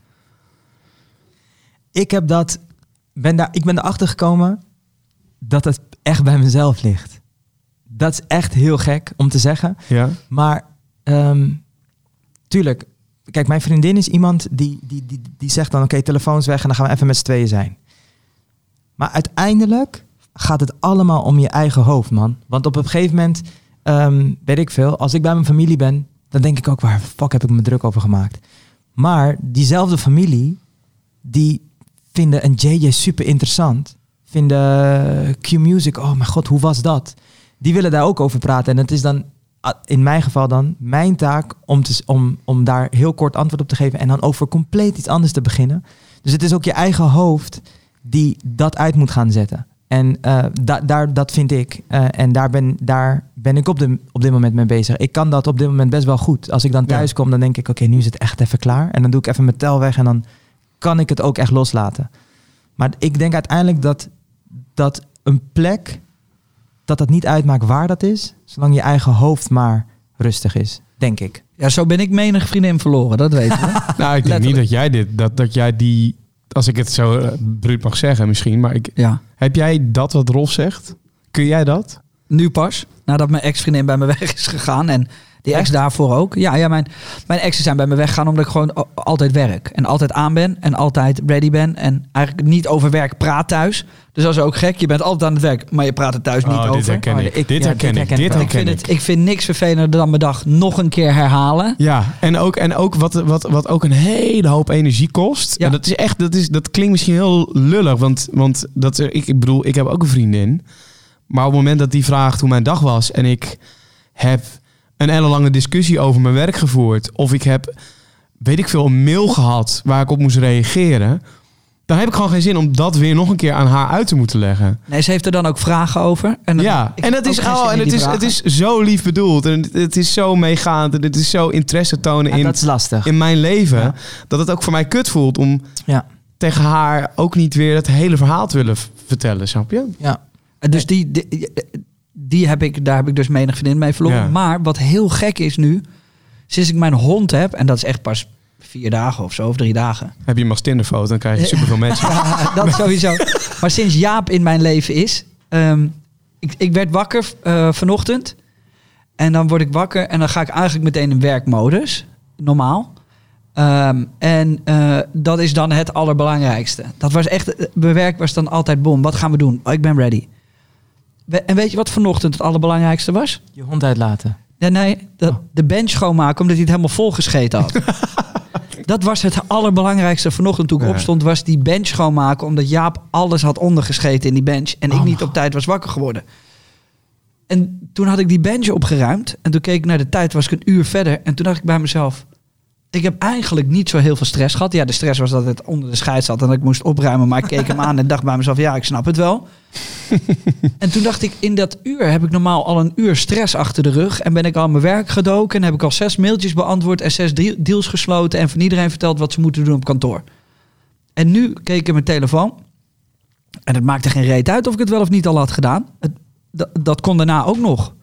Ik heb dat, ben daar, ik ben erachter gekomen dat het echt bij mezelf ligt. Dat is echt heel gek om te zeggen. Ja? Maar ehm, tuurlijk, kijk, mijn vriendin is iemand die, die, die, die zegt dan: oké, telefoons weg en dan gaan we even met z'n tweeën zijn. Maar uiteindelijk gaat het allemaal om je eigen hoofd, man. Want op een gegeven moment, ehm, weet ik veel, als ik bij mijn familie ben, dan denk ik ook: waar fuck heb ik me druk over gemaakt? Maar diezelfde familie, die vinden een JJ super interessant. Vinden Q-Music, oh mijn god, hoe was dat? Die willen daar ook over praten. En het is dan ah, in mijn geval dan mijn taak om, te, om, om daar heel kort antwoord op te geven en dan over compleet iets anders te beginnen. Dus het is ook je eigen hoofd die dat uit moet gaan zetten. En eh, da, daar, dat vind ik. Eh, en daar ben, daar ben ik op, de, op dit moment mee bezig. Ik kan dat op dit moment best wel goed. Als ik dan Ja. thuis kom, dan denk ik, oké, nu is het echt even klaar. En dan doe ik even mijn tel weg en dan kan ik het ook echt loslaten. Maar ik denk uiteindelijk dat, dat een plek, dat het niet uitmaakt waar dat is, zolang je eigen hoofd maar rustig is, denk ik. Ja, zo ben ik menig vriendin verloren, dat weten we. Nou, ik denk Letterlijk. niet dat jij dit... Dat, dat jij die... Als ik het zo eh, bruut mag zeggen misschien. Maar ik, ja. heb jij dat wat Rolf zegt? Kun jij dat? Nu pas, nadat mijn ex-vriendin bij me weg is gegaan. En die ex daarvoor ook. Ja, ja mijn, mijn exen zijn bij me weggegaan omdat ik gewoon altijd werk. En altijd aan ben en altijd ready ben. En eigenlijk niet over werk praat thuis. Dus dat is ook gek. Je bent altijd aan het werk, maar je praat er thuis niet oh, dit over. herken Oh, ik. ik- dit ja, herken dit ik. herken Dit ik wel. Ik herken vind, ik. het, ik vind niks vervelender dan mijn dag nog een keer herhalen. Ja, en ook, en ook wat, wat, wat ook een hele hoop energie kost. Ja. En dat is echt, dat, is, dat klinkt misschien heel lullig, want, want dat, ik, ik bedoel, ik heb ook een vriendin. Maar op het moment dat die vraagt hoe mijn dag was en ik heb een ellenlange discussie over mijn werk gevoerd, of ik heb, weet ik veel, een mail gehad waar ik op moest reageren, dan heb ik gewoon geen zin om dat weer nog een keer aan haar uit te moeten leggen. Nee, ze heeft er dan ook vragen over. En dan- Ja, en dat is, oh, en het is, het is zo lief bedoeld en het, het is zo meegaand en het is zo interesse tonen Ja, in dat is lastig. in mijn leven. Ja. Dat het ook voor mij kut voelt om Ja. tegen haar ook niet weer het hele verhaal te willen vertellen, snap je? Ja. En Dus die, die, die heb ik, daar heb ik dus menig vriendin mee verloren. Ja. Maar wat heel gek is nu, sinds ik mijn hond heb, en dat is echt pas vier dagen of zo, of drie dagen. Heb je een Mastinderfoto, dan krijg je superveel mensen. Ja, dat sowieso. Maar sinds Jaap in mijn leven is, ehm, ik, ik werd wakker eh, vanochtend. En dan word ik wakker en dan ga ik eigenlijk meteen in werkmodus, normaal. Ehm, en eh, dat is dan het allerbelangrijkste. Dat was echt, eh, mijn werk was dan altijd bom. Wat gaan we doen? Oh, ik ben ready. En weet je wat vanochtend het allerbelangrijkste was? Je hond uitlaten. Nee, nee, de, de bench schoonmaken omdat hij het helemaal vol gescheten had. dat was het allerbelangrijkste vanochtend toen ik Ja. opstond, was die bench schoonmaken omdat Jaap alles had ondergescheten in die bench en ik Oh, niet op tijd was wakker geworden. En toen had ik die bench opgeruimd en toen keek ik naar de tijd, was ik een uur verder en toen dacht ik bij mezelf, ik heb eigenlijk niet zo heel veel stress gehad. Ja, de stress was dat het onder de scheid zat en dat ik moest opruimen, maar ik keek hem aan en dacht bij mezelf, ja, ik snap het wel. En toen dacht ik, in dat uur heb ik normaal al een uur stress achter de rug. En ben ik al aan mijn werk gedoken. En heb ik al zes mailtjes beantwoord en zes deal- deals gesloten. En van iedereen verteld wat ze moeten doen op kantoor. En nu keek ik in mijn telefoon. En het maakte geen reet uit of ik het wel of niet al had gedaan. Het, dat kon daarna ook nog.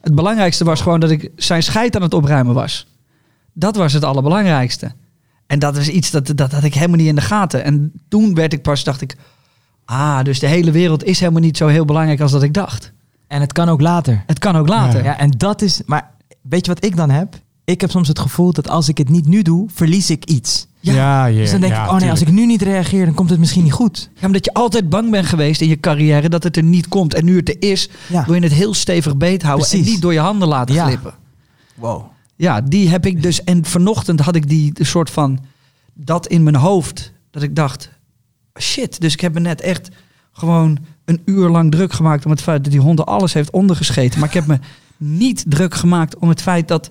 Het belangrijkste was gewoon dat ik zijn scheid aan het opruimen was. Dat was het allerbelangrijkste. En dat is iets dat, dat had ik helemaal niet in de gaten. En toen werd ik pas, dacht ik... Ah, dus de hele wereld is helemaal niet zo heel belangrijk als dat ik dacht. En het kan ook later. Het kan ook later. Ja, en dat is. Maar weet je wat ik dan heb? Ik heb soms het gevoel dat als ik het niet nu doe, verlies ik iets. Ja, ja, Dus dan denk ja, ik, oh nee, als ik nu niet reageer, dan komt het misschien niet goed. Ja, omdat je altijd bang bent geweest in je carrière dat het er niet komt. En nu het er is, Ja. wil je het heel stevig beethouden en Precies. niet door je handen laten Ja. glippen. Wow. Ja, die heb ik dus. En vanochtend had ik die soort van dat in mijn hoofd. Dat ik dacht, shit. Dus ik heb me net echt gewoon een uur lang druk gemaakt om het feit dat die hond er alles heeft ondergescheten. Maar ik heb me niet druk gemaakt om het feit dat,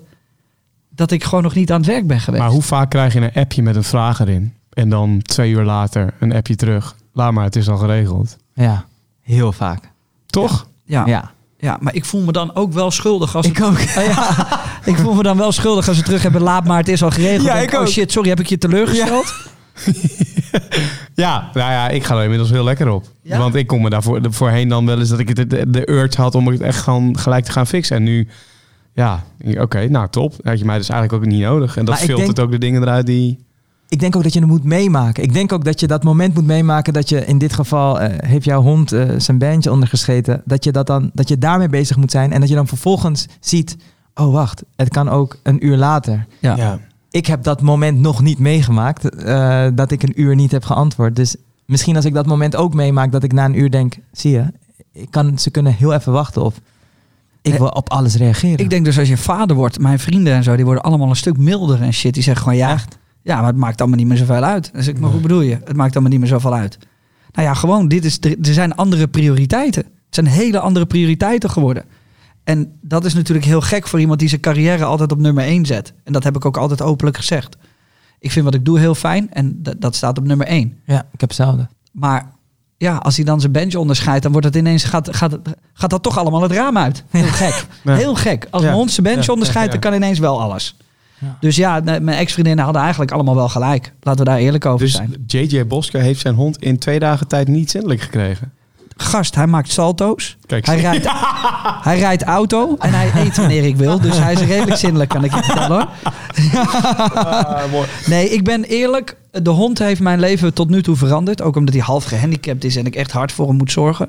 dat ik gewoon nog niet aan het werk ben geweest. Maar hoe vaak krijg je een appje met een vraag erin? En dan twee uur later een appje terug. Laat maar, het is al geregeld. Ja, heel vaak. Toch? ja, ja. Ja. Maar ik voel me dan ook wel schuldig als Ik ook. ja, ik voel me dan wel schuldig als we terug hebben. Laat maar, het is al geregeld. Ja, Denk, ik oh ook. shit, sorry, heb ik je teleurgesteld? Ja, nou ja, ik ga er inmiddels heel lekker op. Ja? Want ik kom me daarvoor de- voorheen dan wel eens dat ik het, de, de urge had om het echt gewoon gelijk te gaan fixen. En nu, ja, oké, nou top. Had je mij dus eigenlijk ook niet nodig. En dat Maar filtert denk- ook de dingen eruit die... Ik denk ook dat je het moet meemaken. Ik denk ook dat je dat moment moet meemaken dat je in dit geval eh, heeft jouw hond eh, zijn bandje ondergescheten. Dat je dat dan dat je daarmee bezig moet zijn en dat je dan vervolgens ziet, oh wacht, het kan ook een uur later. Ja. Ja. Ik heb dat moment nog niet meegemaakt eh, dat ik een uur niet heb geantwoord. Dus misschien als ik dat moment ook meemaak dat ik na een uur denk, zie je, ik kan, ze kunnen heel even wachten of ik wil op alles reageren. Ik denk dus als je vader wordt, mijn vrienden en zo, die worden allemaal een stuk milder en shit. Die zeggen gewoon ja, ja, maar het maakt allemaal niet meer zoveel uit. Dus ik, maar hoe bedoel je? Het maakt allemaal niet meer zoveel uit. Nou ja, gewoon, dit is, er zijn andere prioriteiten. Het zijn hele andere prioriteiten geworden. En dat is natuurlijk heel gek voor iemand die zijn carrière altijd op nummer 1 zet. En dat heb ik ook altijd openlijk gezegd. Ik vind wat ik doe heel fijn en dat- staat op nummer 1. Ja, ik heb hetzelfde. Maar ja, als hij dan zijn bench onderscheidt, dan wordt het ineens, gaat, gaat, gaat dat toch allemaal het raam uit. Heel gek. Ja. Heel gek. Als Ja. mijn hond zijn bench onderscheidt, dan kan ineens wel alles. Ja. Dus ja, mijn ex-vriendinnen hadden eigenlijk allemaal wel gelijk. Laten we daar eerlijk over Dus zijn. JJ Bosker heeft zijn hond in twee dagen tijd niet zindelijk gekregen. Gast, hij maakt salto's. Kijk, Hij rijdt, hij rijdt auto en hij eet wanneer ik wil. Dus hij is redelijk zindelijk, kan ik je vertellen hoor. Ah, mooi. Nee, ik ben eerlijk. De hond heeft mijn leven tot nu toe veranderd. Ook omdat hij half gehandicapt is en ik echt hard voor hem moet zorgen.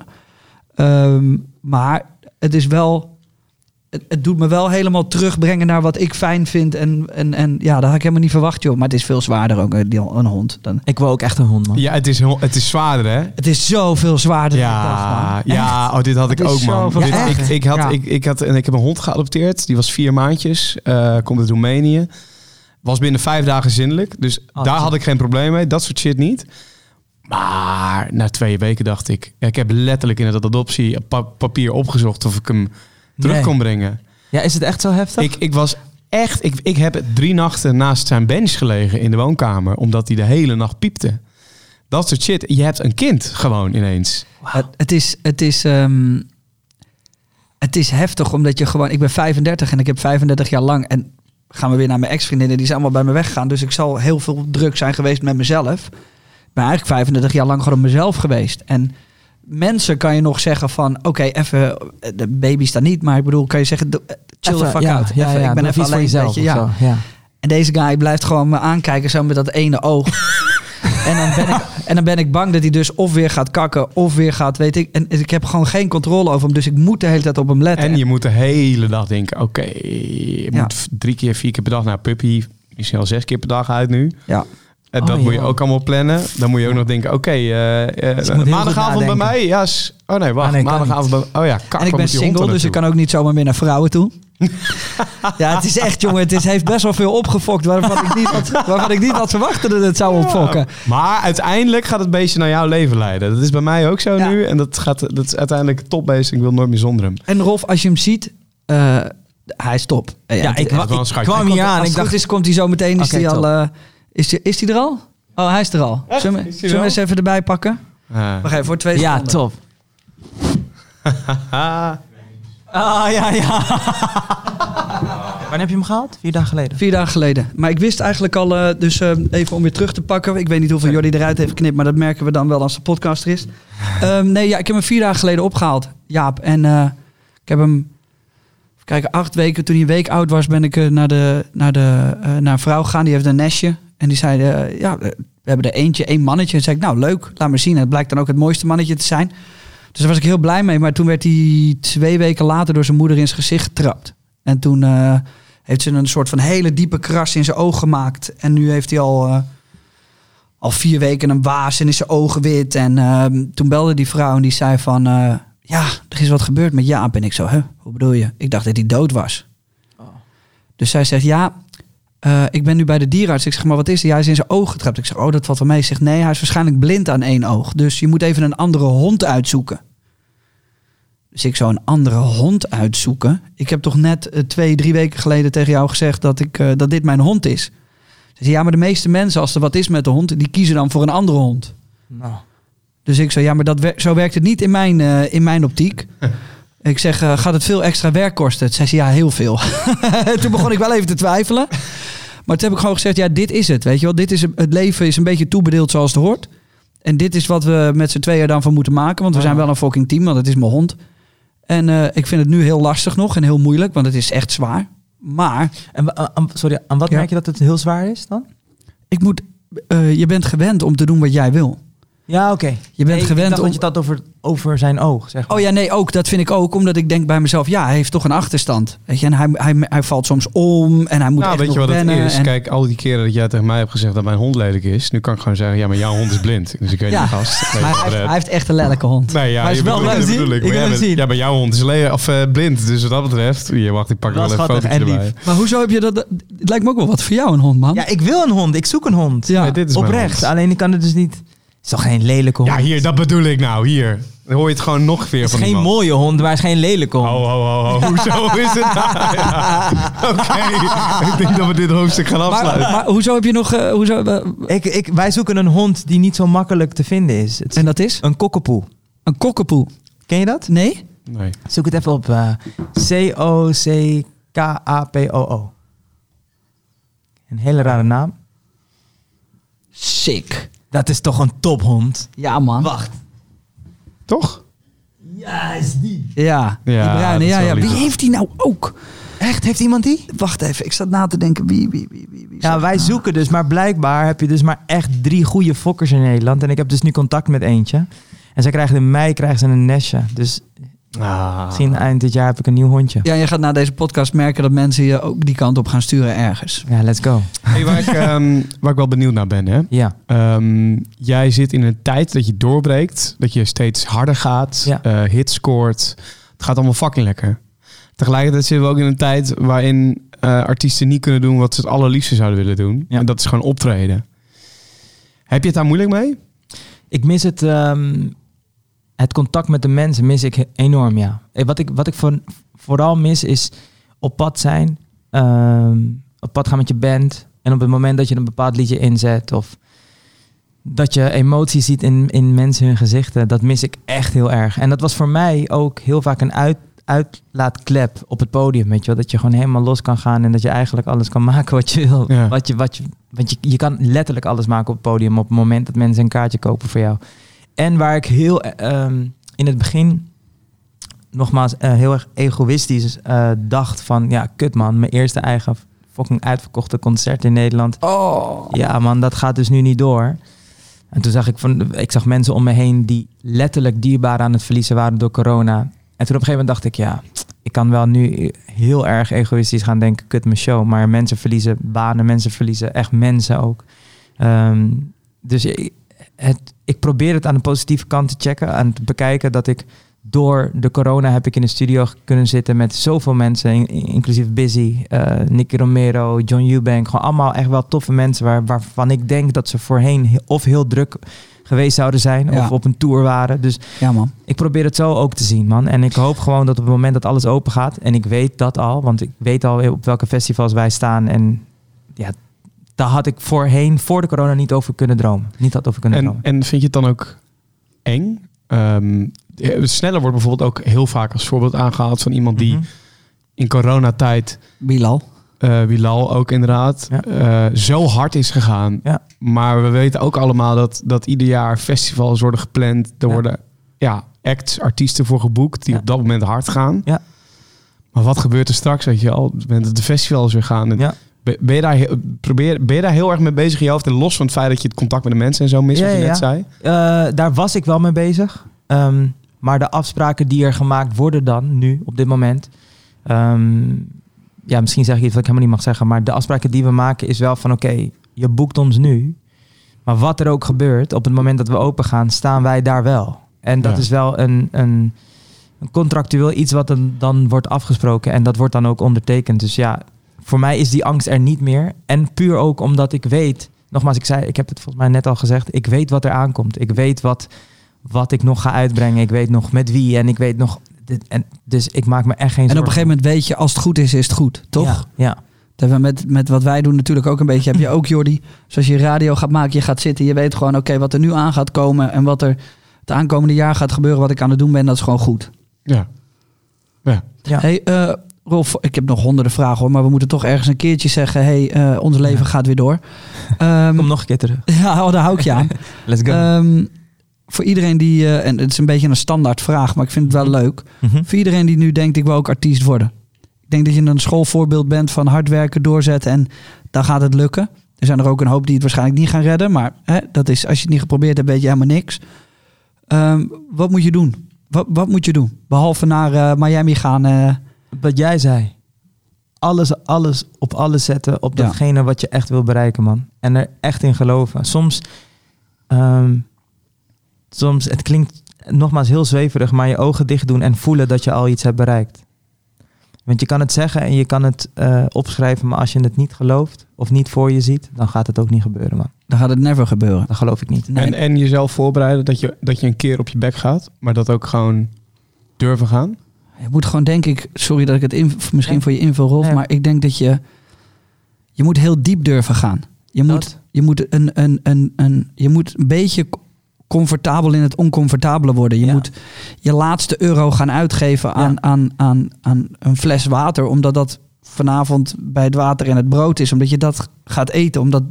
Ehm, maar het is wel. Het, het doet me wel helemaal terugbrengen naar wat ik fijn vind. En, en, en ja, dat had ik helemaal niet verwacht, joh. Maar het is veel zwaarder ook, een, die- een hond. Dan, Ik wil ook echt een hond, man. Ja, het is, heel- het is zwaarder, hè? het is zoveel zwaarder dan ik dacht, Ja, man. ja oh, dit had ik ook, man. ik, had, Ja. ik, ik, had, en ik heb een hond geadopteerd. Die was vier maandjes. eh, komt uit Roemenië. Was binnen vijf dagen zindelijk. Dus Oh, daar had ik geen probleem mee. Dat soort shit niet. Maar na twee weken dacht ik... ja, ik heb letterlijk in het adoptie pa- papier opgezocht... of ik hem terug Nee. kon brengen. Ja, is het echt zo heftig? Ik, ik was echt... Ik, ik heb drie nachten naast zijn bench gelegen in de woonkamer... omdat hij de hele nacht piepte. Dat soort shit. Je hebt een kind gewoon ineens. Het, het is, het is, ehm, het is heftig omdat je gewoon. Ik ben 35 en ik heb 35 jaar lang. En gaan we weer naar mijn ex-vriendinnen, die zijn allemaal bij me weggegaan. Dus ik zal heel veel druk zijn geweest met mezelf. Ben eigenlijk 35 jaar lang gewoon mezelf geweest. En mensen kan je nog zeggen van, oké, even, eh, de baby staat niet, maar ik bedoel, kan je zeggen, eh, chill the fuck ja, out. Ja, Even, ja, ik ben even iets alleen, voor jezelf weet je, ja. zo. En deze guy blijft gewoon me aankijken zo met dat ene oog. en, dan ben ik, en dan ben ik bang dat hij dus of weer gaat kakken of weer gaat, weet ik. En ik heb gewoon geen controle over hem, dus ik moet de hele tijd op hem letten. En je moet de hele dag denken, oké, je Ja. moet drie keer, vier keer per dag naar puppy, misschien al zes keer per dag uit nu. Ja. En Oh, dat moet je ook allemaal plannen. Dan moet je ook nog denken, oké, eh, eh, Dus goed maandagavond bij mij? Ja, oh nee, wacht, Ah, nee, maandagavond bij Oh ja, kak, en ik ben single, dus ik kan ook niet zomaar meer naar vrouwen toe. ja, het is echt, jongen, het is, heeft best wel veel opgefokt waarvan ik niet had, waarvan ik niet had verwacht dat het zou opfokken. Maar uiteindelijk gaat het beestje naar jouw leven leiden. Dat is bij mij ook zo Ja. nu. En dat, gaat, dat is uiteindelijk een topbeest. Ik wil nooit meer zonder hem. En Rolf, als je hem ziet, eh, hij is top. Eh, Ja, ik, kwam hier aan. Als Ik dacht, goed is, komt hij zo meteen. Is hij al? Is, die, is die er al? Oh, hij is er al. Zullen we, zullen eens even erbij pakken? Ah. Wacht even, voor twee ja, seconden. top. Ah, ja, ja. Wanneer heb je hem gehaald? Vier dagen geleden. Vier dagen geleden. Maar ik wist eigenlijk al, eh, dus eh, even om weer terug te pakken. Ik weet niet hoeveel Jordi eruit heeft geknipt, maar dat merken we dan wel als de podcast er is. Ehm, nee, ja, ik heb hem vier dagen geleden opgehaald, Jaap. En eh, ik heb hem, kijken, acht weken, toen hij een week oud was, ben ik naar, de, naar, de, eh, naar een vrouw gegaan. Die heeft een nestje. En die zei, eh, ja, we hebben er eentje, één mannetje. En zei ik, nou leuk, laat maar zien. En het blijkt dan ook het mooiste mannetje te zijn. Dus daar was ik heel blij mee. Maar toen werd hij twee weken later door zijn moeder in zijn gezicht getrapt. En toen eh, heeft ze een soort van hele diepe kras in zijn oog gemaakt. En nu heeft hij al, eh, al vier weken een waas en is zijn ogen wit. En ehm, toen belde die vrouw en die zei van... ja, er is wat gebeurd met Jaap. En ik zo, huh, hoe bedoel je? Ik dacht dat hij dood was. Dus zij zegt, ja, eh, ik ben nu bij de dierenarts. Ik zeg, maar wat is er? Hij is in zijn oog getrapt. Ik zeg, oh, dat valt wel mee. Ze zegt, nee, hij is waarschijnlijk blind aan één oog. Dus je moet even een andere hond uitzoeken. Dus ik zou een andere hond uitzoeken. Ik heb toch net eh, twee, drie weken geleden tegen jou gezegd dat, ik, eh, dat dit mijn hond is. Ze zei, ja, maar de meeste mensen, als er wat is met de hond, die kiezen dan voor een andere hond. Nou, Dus ik zei, ja, maar dat wer- zo werkt het niet in mijn, in mijn optiek. ik zeg, eh, gaat het veel extra werk kosten? Toen zei ze, ja, heel veel. toen begon ik wel even te twijfelen. Maar toen heb ik gewoon gezegd, ja, dit is het. Weet je wel, dit is, het leven is een beetje toebedeeld zoals het hoort. En dit is wat we met z'n tweeën dan van moeten maken. Want we zijn wel een fucking team, want het is mijn hond. En eh, ik vind het nu heel lastig nog en heel moeilijk, want het is echt zwaar. Maar en, aan- sorry, aan wat Ja. merk je dat het heel zwaar is dan? ik moet, eh, je bent gewend om te doen wat jij wil. Ja, oké. Je bent Nee, gewend Ik dacht om- dat je dat over, over zijn oog, zeg maar. Oh ja, nee, ook. Dat vind ik ook. Omdat ik denk bij mezelf, ja, hij heeft toch een achterstand. Weet je, en hij, hij, hij valt soms om en hij moet Nou, echt weet je nog wat het is? en- Kijk, al die keren dat jij tegen mij hebt gezegd dat mijn hond lelijk is. Nu kan ik gewoon zeggen, ja, maar jouw hond is blind. Dus ik weet Ja, niet, gast. Nee, maar hij, heeft, Fred. hij heeft echt een lelijke hond. Nee, ja, Maar is je wel leuk. bedoel ik. Ik Maar wil jij hem bent- zien. Ja, maar jouw hond is le of, eh, blind. Dus wat dat betreft, hier, wacht, ik pak er Wel even foto's en erbij. Maar hoezo heb je dat... Het lijkt me ook wel wat voor jou, een hond, man. Ja, ik wil een hond. Ik zoek een hond. Ja. Dit is mijn Oprecht. Alleen ik kan het dus niet... Het is toch geen lelijke hond? Ja, hier, dat bedoel ik nou. Hier. Dan hoor je het gewoon nog weer Het van is geen iemand. mooie hond, maar het is geen lelijke hond. Ho, ho, ho, ho. Hoezo is het nou? Ja. Oké, ik denk dat we dit hoofdstuk gaan maar, afsluiten. maar hoezo heb je nog... eh, hoezo, eh, Ik, ik, wij zoeken een hond die niet zo makkelijk te vinden is. Het is en dat is? een kokkepoe. Een kokkepoe. Ken je dat? Nee? Nee. Zoek het even op. eh, C-O-C-K-A-P-O-O. Een hele rare naam. Sick. Dat is toch een tophond? Ja, man. Wacht. Toch? Ja, is die. Ja, Ja, die bruine. Ja, ja. Wie heeft die nou ook? Echt? Heeft iemand die? Wacht even, ik zat na te denken. Wie, wie, wie, wie, wie Ja, wij nou? zoeken dus, maar blijkbaar heb je dus maar echt drie goede fokkers in Nederland. En ik heb dus nu contact met eentje. En zij krijgen in mei krijgen ze een nestje. Dus Ah. misschien eind dit jaar heb ik een nieuw hondje. Ja, je gaat na deze podcast merken dat mensen je ook die kant op gaan sturen ergens. Ja, let's go. Hey, waar, ik, ehm, waar ik wel benieuwd naar ben, hè? Ja. Ehm, jij zit in een tijd dat je doorbreekt, dat je steeds harder gaat, Ja. eh, hits scoort. Het gaat allemaal fucking lekker. Tegelijkertijd zitten we ook in een tijd waarin eh, artiesten niet kunnen doen wat ze het allerliefste zouden willen doen. Ja. En dat is gewoon optreden. Heb je het daar moeilijk mee? Ik mis het, ehm, het contact met de mensen mis ik enorm, ja. Eh, Wat ik, wat ik voor, vooral mis is op pad zijn, ehm, op pad gaan met je band. En op het moment dat je een bepaald liedje inzet of dat je emotie ziet in, in mensen hun gezichten, dat mis ik echt heel erg. En dat was voor mij ook heel vaak een uit, uitlaatklep op het podium, weet je wel. Dat je gewoon helemaal los kan gaan en dat je eigenlijk alles kan maken wat je wil. Ja. Wat je, wat je, want je, je kan letterlijk alles maken op het podium op het moment dat mensen een kaartje kopen voor jou. En waar ik heel eh, ehm, in het begin nogmaals eh, heel erg egoïstisch eh, dacht van ja, kut man, mijn eerste eigen fucking uitverkochte concert in Nederland. Oh. Ja man, dat gaat dus nu niet door. En toen zag ik van, ik zag mensen om me heen die letterlijk dierbaar aan het verliezen waren door corona. En toen op een gegeven moment dacht ik, ja, ik kan wel nu heel erg egoïstisch gaan denken, kut mijn show. Maar mensen verliezen banen, mensen verliezen echt mensen ook. Ehm, dus het, ik probeer het aan de positieve kant te checken, aan te bekijken dat ik door de corona heb ik in de studio kunnen zitten met zoveel mensen, in- inclusief Busy, eh Nicky Romero, John Eubank. Gewoon allemaal echt wel toffe mensen waar, waarvan ik denk dat ze voorheen he- of heel druk geweest zouden zijn Ja. of op een tour waren. Dus Ja, man. ik probeer het zo ook te zien, man. En ik hoop gewoon dat op het moment dat alles open gaat, en ik weet dat al, want ik weet al op welke festivals wij staan. En ja, daar had ik voorheen, voor de corona, niet over kunnen dromen. Niet had over kunnen En, dromen. en vind je het dan ook eng? Ehm, eh, sneller wordt bijvoorbeeld ook heel vaak als voorbeeld aangehaald van iemand die Mhm. in coronatijd, Bilal. eh Bilal ook inderdaad, Ja. eh, zo hard is gegaan. Ja. Maar we weten ook allemaal dat, dat ieder jaar festivals worden gepland. Er Ja. worden ja, acts, artiesten voor geboekt die Ja. op dat moment hard gaan. Ja. Maar wat gebeurt er straks, weet je al? Dat de festivals weer gaan. En Ja. Ben, je daar, heel- probeer, ben je daar heel erg mee bezig in je hoofd? En los van het feit dat je het contact met de mensen en zo mist, Ja, wat je ja, net zei. Eh, daar was ik wel mee bezig. Ehm, maar de afspraken die er gemaakt worden dan, nu, op dit moment. ehm, ja, misschien zeg ik iets wat ik helemaal niet mag zeggen. Maar de afspraken die we maken is wel van oké, je boekt ons nu. Maar wat er ook gebeurt, op het moment dat we open gaan, staan wij daar wel. En dat Ja. is wel een, een, een contractueel iets wat dan, dan wordt afgesproken. En dat wordt dan ook ondertekend. Dus ja, voor mij is die angst er niet meer. En puur ook omdat ik weet, nogmaals, ik zei, ik heb het volgens mij net al gezegd, ik weet wat er aankomt. Ik weet wat, wat ik nog ga uitbrengen. Ik weet nog met wie en ik weet nog, dit, en, dus ik maak me echt geen En op een zorgen. gegeven moment weet je, als het goed is, is het goed. Toch? Ja, ja. Dat hebben we met, met wat wij doen natuurlijk ook een beetje. Heb je ook, Jordi, zoals je radio gaat maken, je gaat zitten. Je weet gewoon, oké, wat er nu aan gaat komen. En wat er het aankomende jaar gaat gebeuren. Wat ik aan het doen ben, dat is gewoon goed. Ja. Ja. Ja. Hey, eh, Rolf, ik heb nog honderden vragen hoor. Maar we moeten toch ergens een keertje zeggen. hey, eh, ons leven gaat weer door. Ehm, Kom nog een keer terug. ja, oh, daar hou ik je aan. Let's go. Ehm, voor iedereen die, eh, en het is een beetje een standaard vraag, maar ik vind het wel leuk. Mhm. Voor iedereen die nu denkt, ik wil ook artiest worden. Ik denk dat je een schoolvoorbeeld bent van hard werken, doorzetten en dan gaat het lukken. Er zijn er ook een hoop die het waarschijnlijk niet gaan redden, maar hè, dat is, als je het niet geprobeerd hebt, weet je helemaal niks. Ehm, wat moet je doen? Wat, wat moet je doen? Behalve naar eh, Miami gaan. Wat jij zei. Alles, alles op alles zetten op Ja. datgene wat je echt wil bereiken, man. En er echt in geloven. Soms, ehm, soms, het klinkt nogmaals heel zweverig, maar je ogen dicht doen en voelen dat je al iets hebt bereikt. Want je kan het zeggen en je kan het eh, opschrijven, maar als je het niet gelooft of niet voor je ziet, dan gaat het ook niet gebeuren, man. dan gaat het never gebeuren. Dat geloof ik niet. Nee. En, en jezelf voorbereiden dat je, dat je een keer op je bek gaat, maar dat ook gewoon durven gaan. Je moet gewoon, denk ik, sorry dat ik het in, misschien Ja. voor je invul, Rolf, Ja. maar ik denk dat je, je moet heel diep durven gaan. Je moet, je moet, een, een, een, een, je moet een beetje comfortabel in het oncomfortabele worden. Je Ja. moet je laatste euro gaan uitgeven aan, aan, aan, aan een fles water, omdat dat vanavond bij het water en het brood is, omdat je dat gaat eten, omdat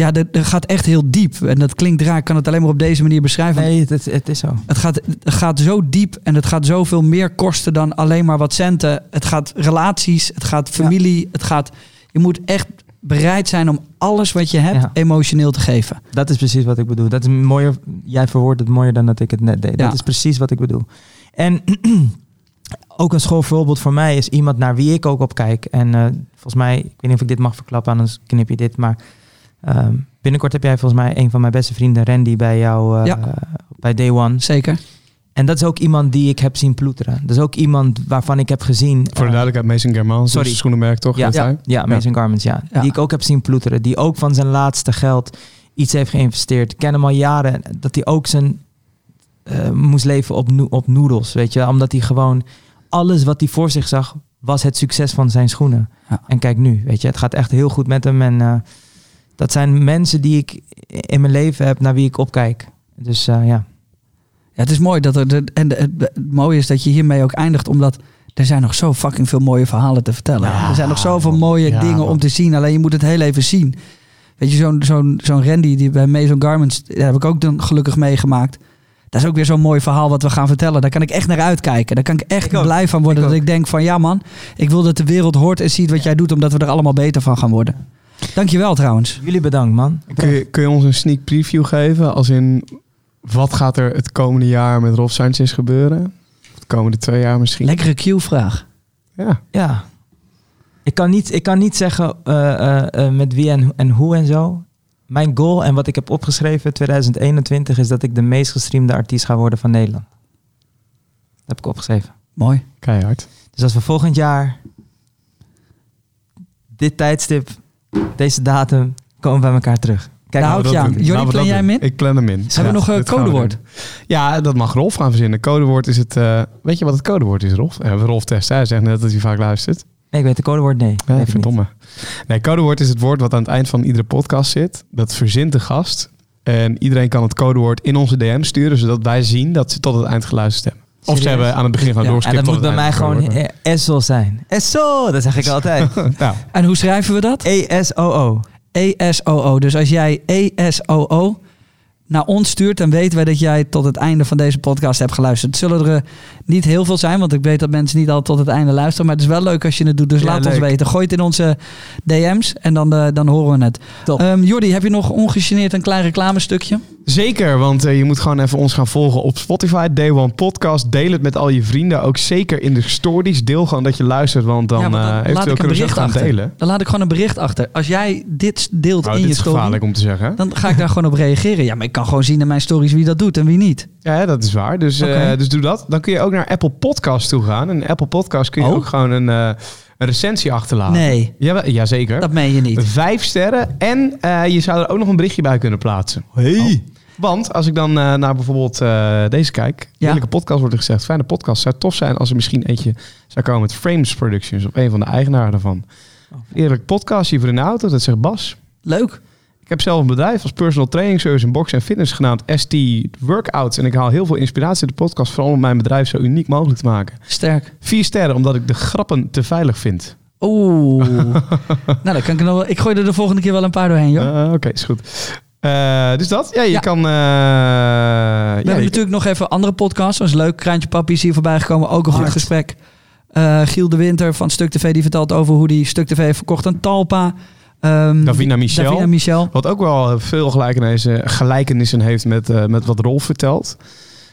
ja, dat, dat gaat echt heel diep. En dat klinkt raar, ik kan het alleen maar op deze manier beschrijven. Nee, het, het, is zo. Het gaat, het gaat zo diep en het gaat zoveel meer kosten dan alleen maar wat centen. Het gaat relaties, het gaat familie, het gaat... Je moet echt bereid zijn om alles wat je hebt Ja. emotioneel te geven. Dat is precies wat ik bedoel. Dat is mooier. Jij verwoordt het mooier dan dat ik het net deed. Ja. Dat is precies wat ik bedoel. En ook een schoolvoorbeeld voor mij is iemand naar wie ik ook op kijk. En eh, volgens mij, ik weet niet of ik dit mag verklappen, anders knip je dit. Maar ehm, binnenkort heb jij volgens mij een van mijn beste vrienden, Randy, bij jou eh, Ja. bij Day One. Zeker. En dat is ook iemand die ik heb zien ploeteren. Dat is ook iemand waarvan ik heb gezien. Voor de eh, duidelijkheid, Mason Germaans, sorry. Sorry. schoenenmerk toch? Ja, ja, ja, Mason Garments, ja. Ja. Die ik ook heb zien ploeteren. Die ook van zijn laatste geld iets heeft geïnvesteerd. Ik ken hem al jaren. Dat hij ook zijn eh, moest leven op, no- op noedels, weet je. Omdat hij gewoon alles wat hij voor zich zag, was het succes van zijn schoenen. Ja. En kijk nu, weet je. Het gaat echt heel goed met hem. En eh, dat zijn mensen die ik in mijn leven heb, naar wie ik opkijk. Dus eh, ja. Ja, het is mooi dat er... De, en de- het, mooie is dat je hiermee ook eindigt, omdat... Er zijn nog zo fucking veel mooie verhalen te vertellen. Ja, er zijn nog zoveel mooie ja, dingen man. om te zien. Alleen je moet het heel even zien. Weet je, zo'n zo'n zo'n Randy die bij Maison Garments... Daar heb ik ook dan gelukkig meegemaakt. Dat is ook weer zo'n mooi verhaal wat we gaan vertellen. Daar kan ik echt naar uitkijken. Daar kan ik echt Ik blij van worden. Ik dat ook. ik denk van ja man, ik wil dat de wereld hoort en ziet wat jij doet. Omdat we er allemaal beter van gaan worden. Dankjewel trouwens. Jullie bedankt, man. Kun je, kun je ons een sneak preview geven? Als in, wat gaat er het komende jaar met Rolf Sanchez gebeuren? De komende twee jaar misschien? Lekkere Q-vraag. Ja. Ja. Ik kan niet, ik kan niet zeggen eh, eh, eh, met wie en, en hoe en zo. Mijn goal en wat ik heb opgeschreven 2021 is dat ik de meest gestreamde artiest ga worden van Nederland. Dat heb ik opgeschreven. Mooi. Keihard. Dus als we volgend jaar dit tijdstip, deze datum, komen bij elkaar terug. Kijk, Nou, nou, hou ik je aan. Jordi, we plan jij hem in? Ik plan hem in. Hebben we nog een codewoord? Ja, dat mag Rolf gaan verzinnen. Codewoord is het... eh, weet je wat het codewoord is, Rolf? Eh, Rolf test. Hij zegt net dat hij vaak luistert. nee, ik weet de codewoord, nee. Niet. verdomme. Nee, codewoord is het woord wat aan het eind van iedere podcast zit. Dat verzint de gast. En iedereen kan het codewoord in onze DM sturen, zodat wij zien dat ze tot het eind geluisterd hebben. Of ze hebben aan het begin gewoon Ja, en dat moet bij mij gewoon eh, Essel zijn. Essel, dat zeg ik altijd. codewoord. Nou, En hoe schrijven we dat? E-S-O-O. E-S-O-O. Dus als jij E-S-O-O naar ons stuurt, dan weten wij dat jij tot het einde van deze podcast hebt geluisterd. Het zullen er eh, niet heel veel zijn, want ik weet dat mensen niet altijd tot het einde luisteren. Maar het is wel leuk als je het doet. Dus Ja, laat ons weten. Gooi het in onze DM's en dan, eh, dan horen we het. Top. Ehm Jordi, heb je nog ongegeneerd een klein reclamestukje? Zeker, want eh, je moet gewoon even ons gaan volgen op Spotify. Day One Podcast. Deel het met al je vrienden. Ook zeker in de stories. Deel gewoon dat je luistert, want dan, Ja, laat eventueel kunnen ze gaan delen. Dan laat ik gewoon een bericht achter. Als jij dit deelt Nou, in dit je is story, gevaarlijk om te zeggen. dan ga ik daar gewoon op reageren. Ja, maar ik kan gewoon zien in mijn stories wie dat doet en wie niet. Ja, dat is waar. Dus, eh, dus doe dat. Dan kun je ook naar Apple Podcast toe gaan. En Apple Podcast kun je Oh. ook gewoon een, eh, een recensie achterlaten. Nee, Ja, jazeker. dat meen je niet. Vijf sterren. En eh, je zou er ook nog een berichtje bij kunnen plaatsen. Oh. Want als ik dan eh, naar bijvoorbeeld eh, deze kijk. Heerlijke podcast wordt er gezegd. Fijne podcast. Zou tof zijn als er misschien eentje zou komen met Frames Productions. Of een van de eigenaren daarvan. Eerlijk podcast hier voor in de auto. Dat zegt Bas. Leuk. Ik heb zelf een bedrijf als personal training service in box en fitness genaamd ST Workouts. En ik haal heel veel inspiratie uit de podcast. Vooral om mijn bedrijf zo uniek mogelijk te maken. Sterk. Vier sterren omdat ik de grappen te veilig vind. Oeh. nou, dan kan ik nog wel. Ik gooi er de volgende keer wel een paar doorheen, joh. Eh, Oké, is goed. Eh, dus dat. Ja, je Ja. kan... eh, We ja, hebben je- natuurlijk nog even andere podcasts. Dat is leuk. Kraantje Papi is hier voorbij gekomen. Ook een goed gesprek. Eh, Giel de Winter van Stuk TV die vertelt over hoe die Stuk TV heeft verkocht aan Talpa. Ehm, Davina Michel. Davina Michel. Wat ook wel veel gelijkenissen, gelijkenissen heeft met, eh, met wat Rolf vertelt.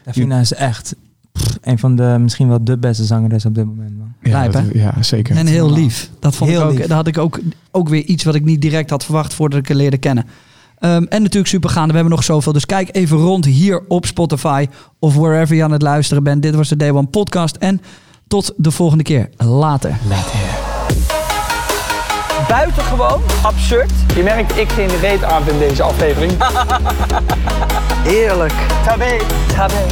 Davina is echt pff, een van de, misschien wel de beste zangeres op dit moment. Man. Ja, Lijp, dat- hè? ja zeker. En heel lief. Dat vond Heel ik ook. lief. Had ik ook, ook weer iets wat ik niet direct had verwacht voordat ik haar leerde kennen. Ehm, en natuurlijk supergaande. We hebben nog zoveel. Dus kijk even rond hier op Spotify of wherever je aan het luisteren bent. Dit was de Day One podcast. En tot de volgende keer. Later. Buitengewoon absurd. Je merkt, ik geen reet aan in deze aflevering. Heerlijk. Tabé. Tabé.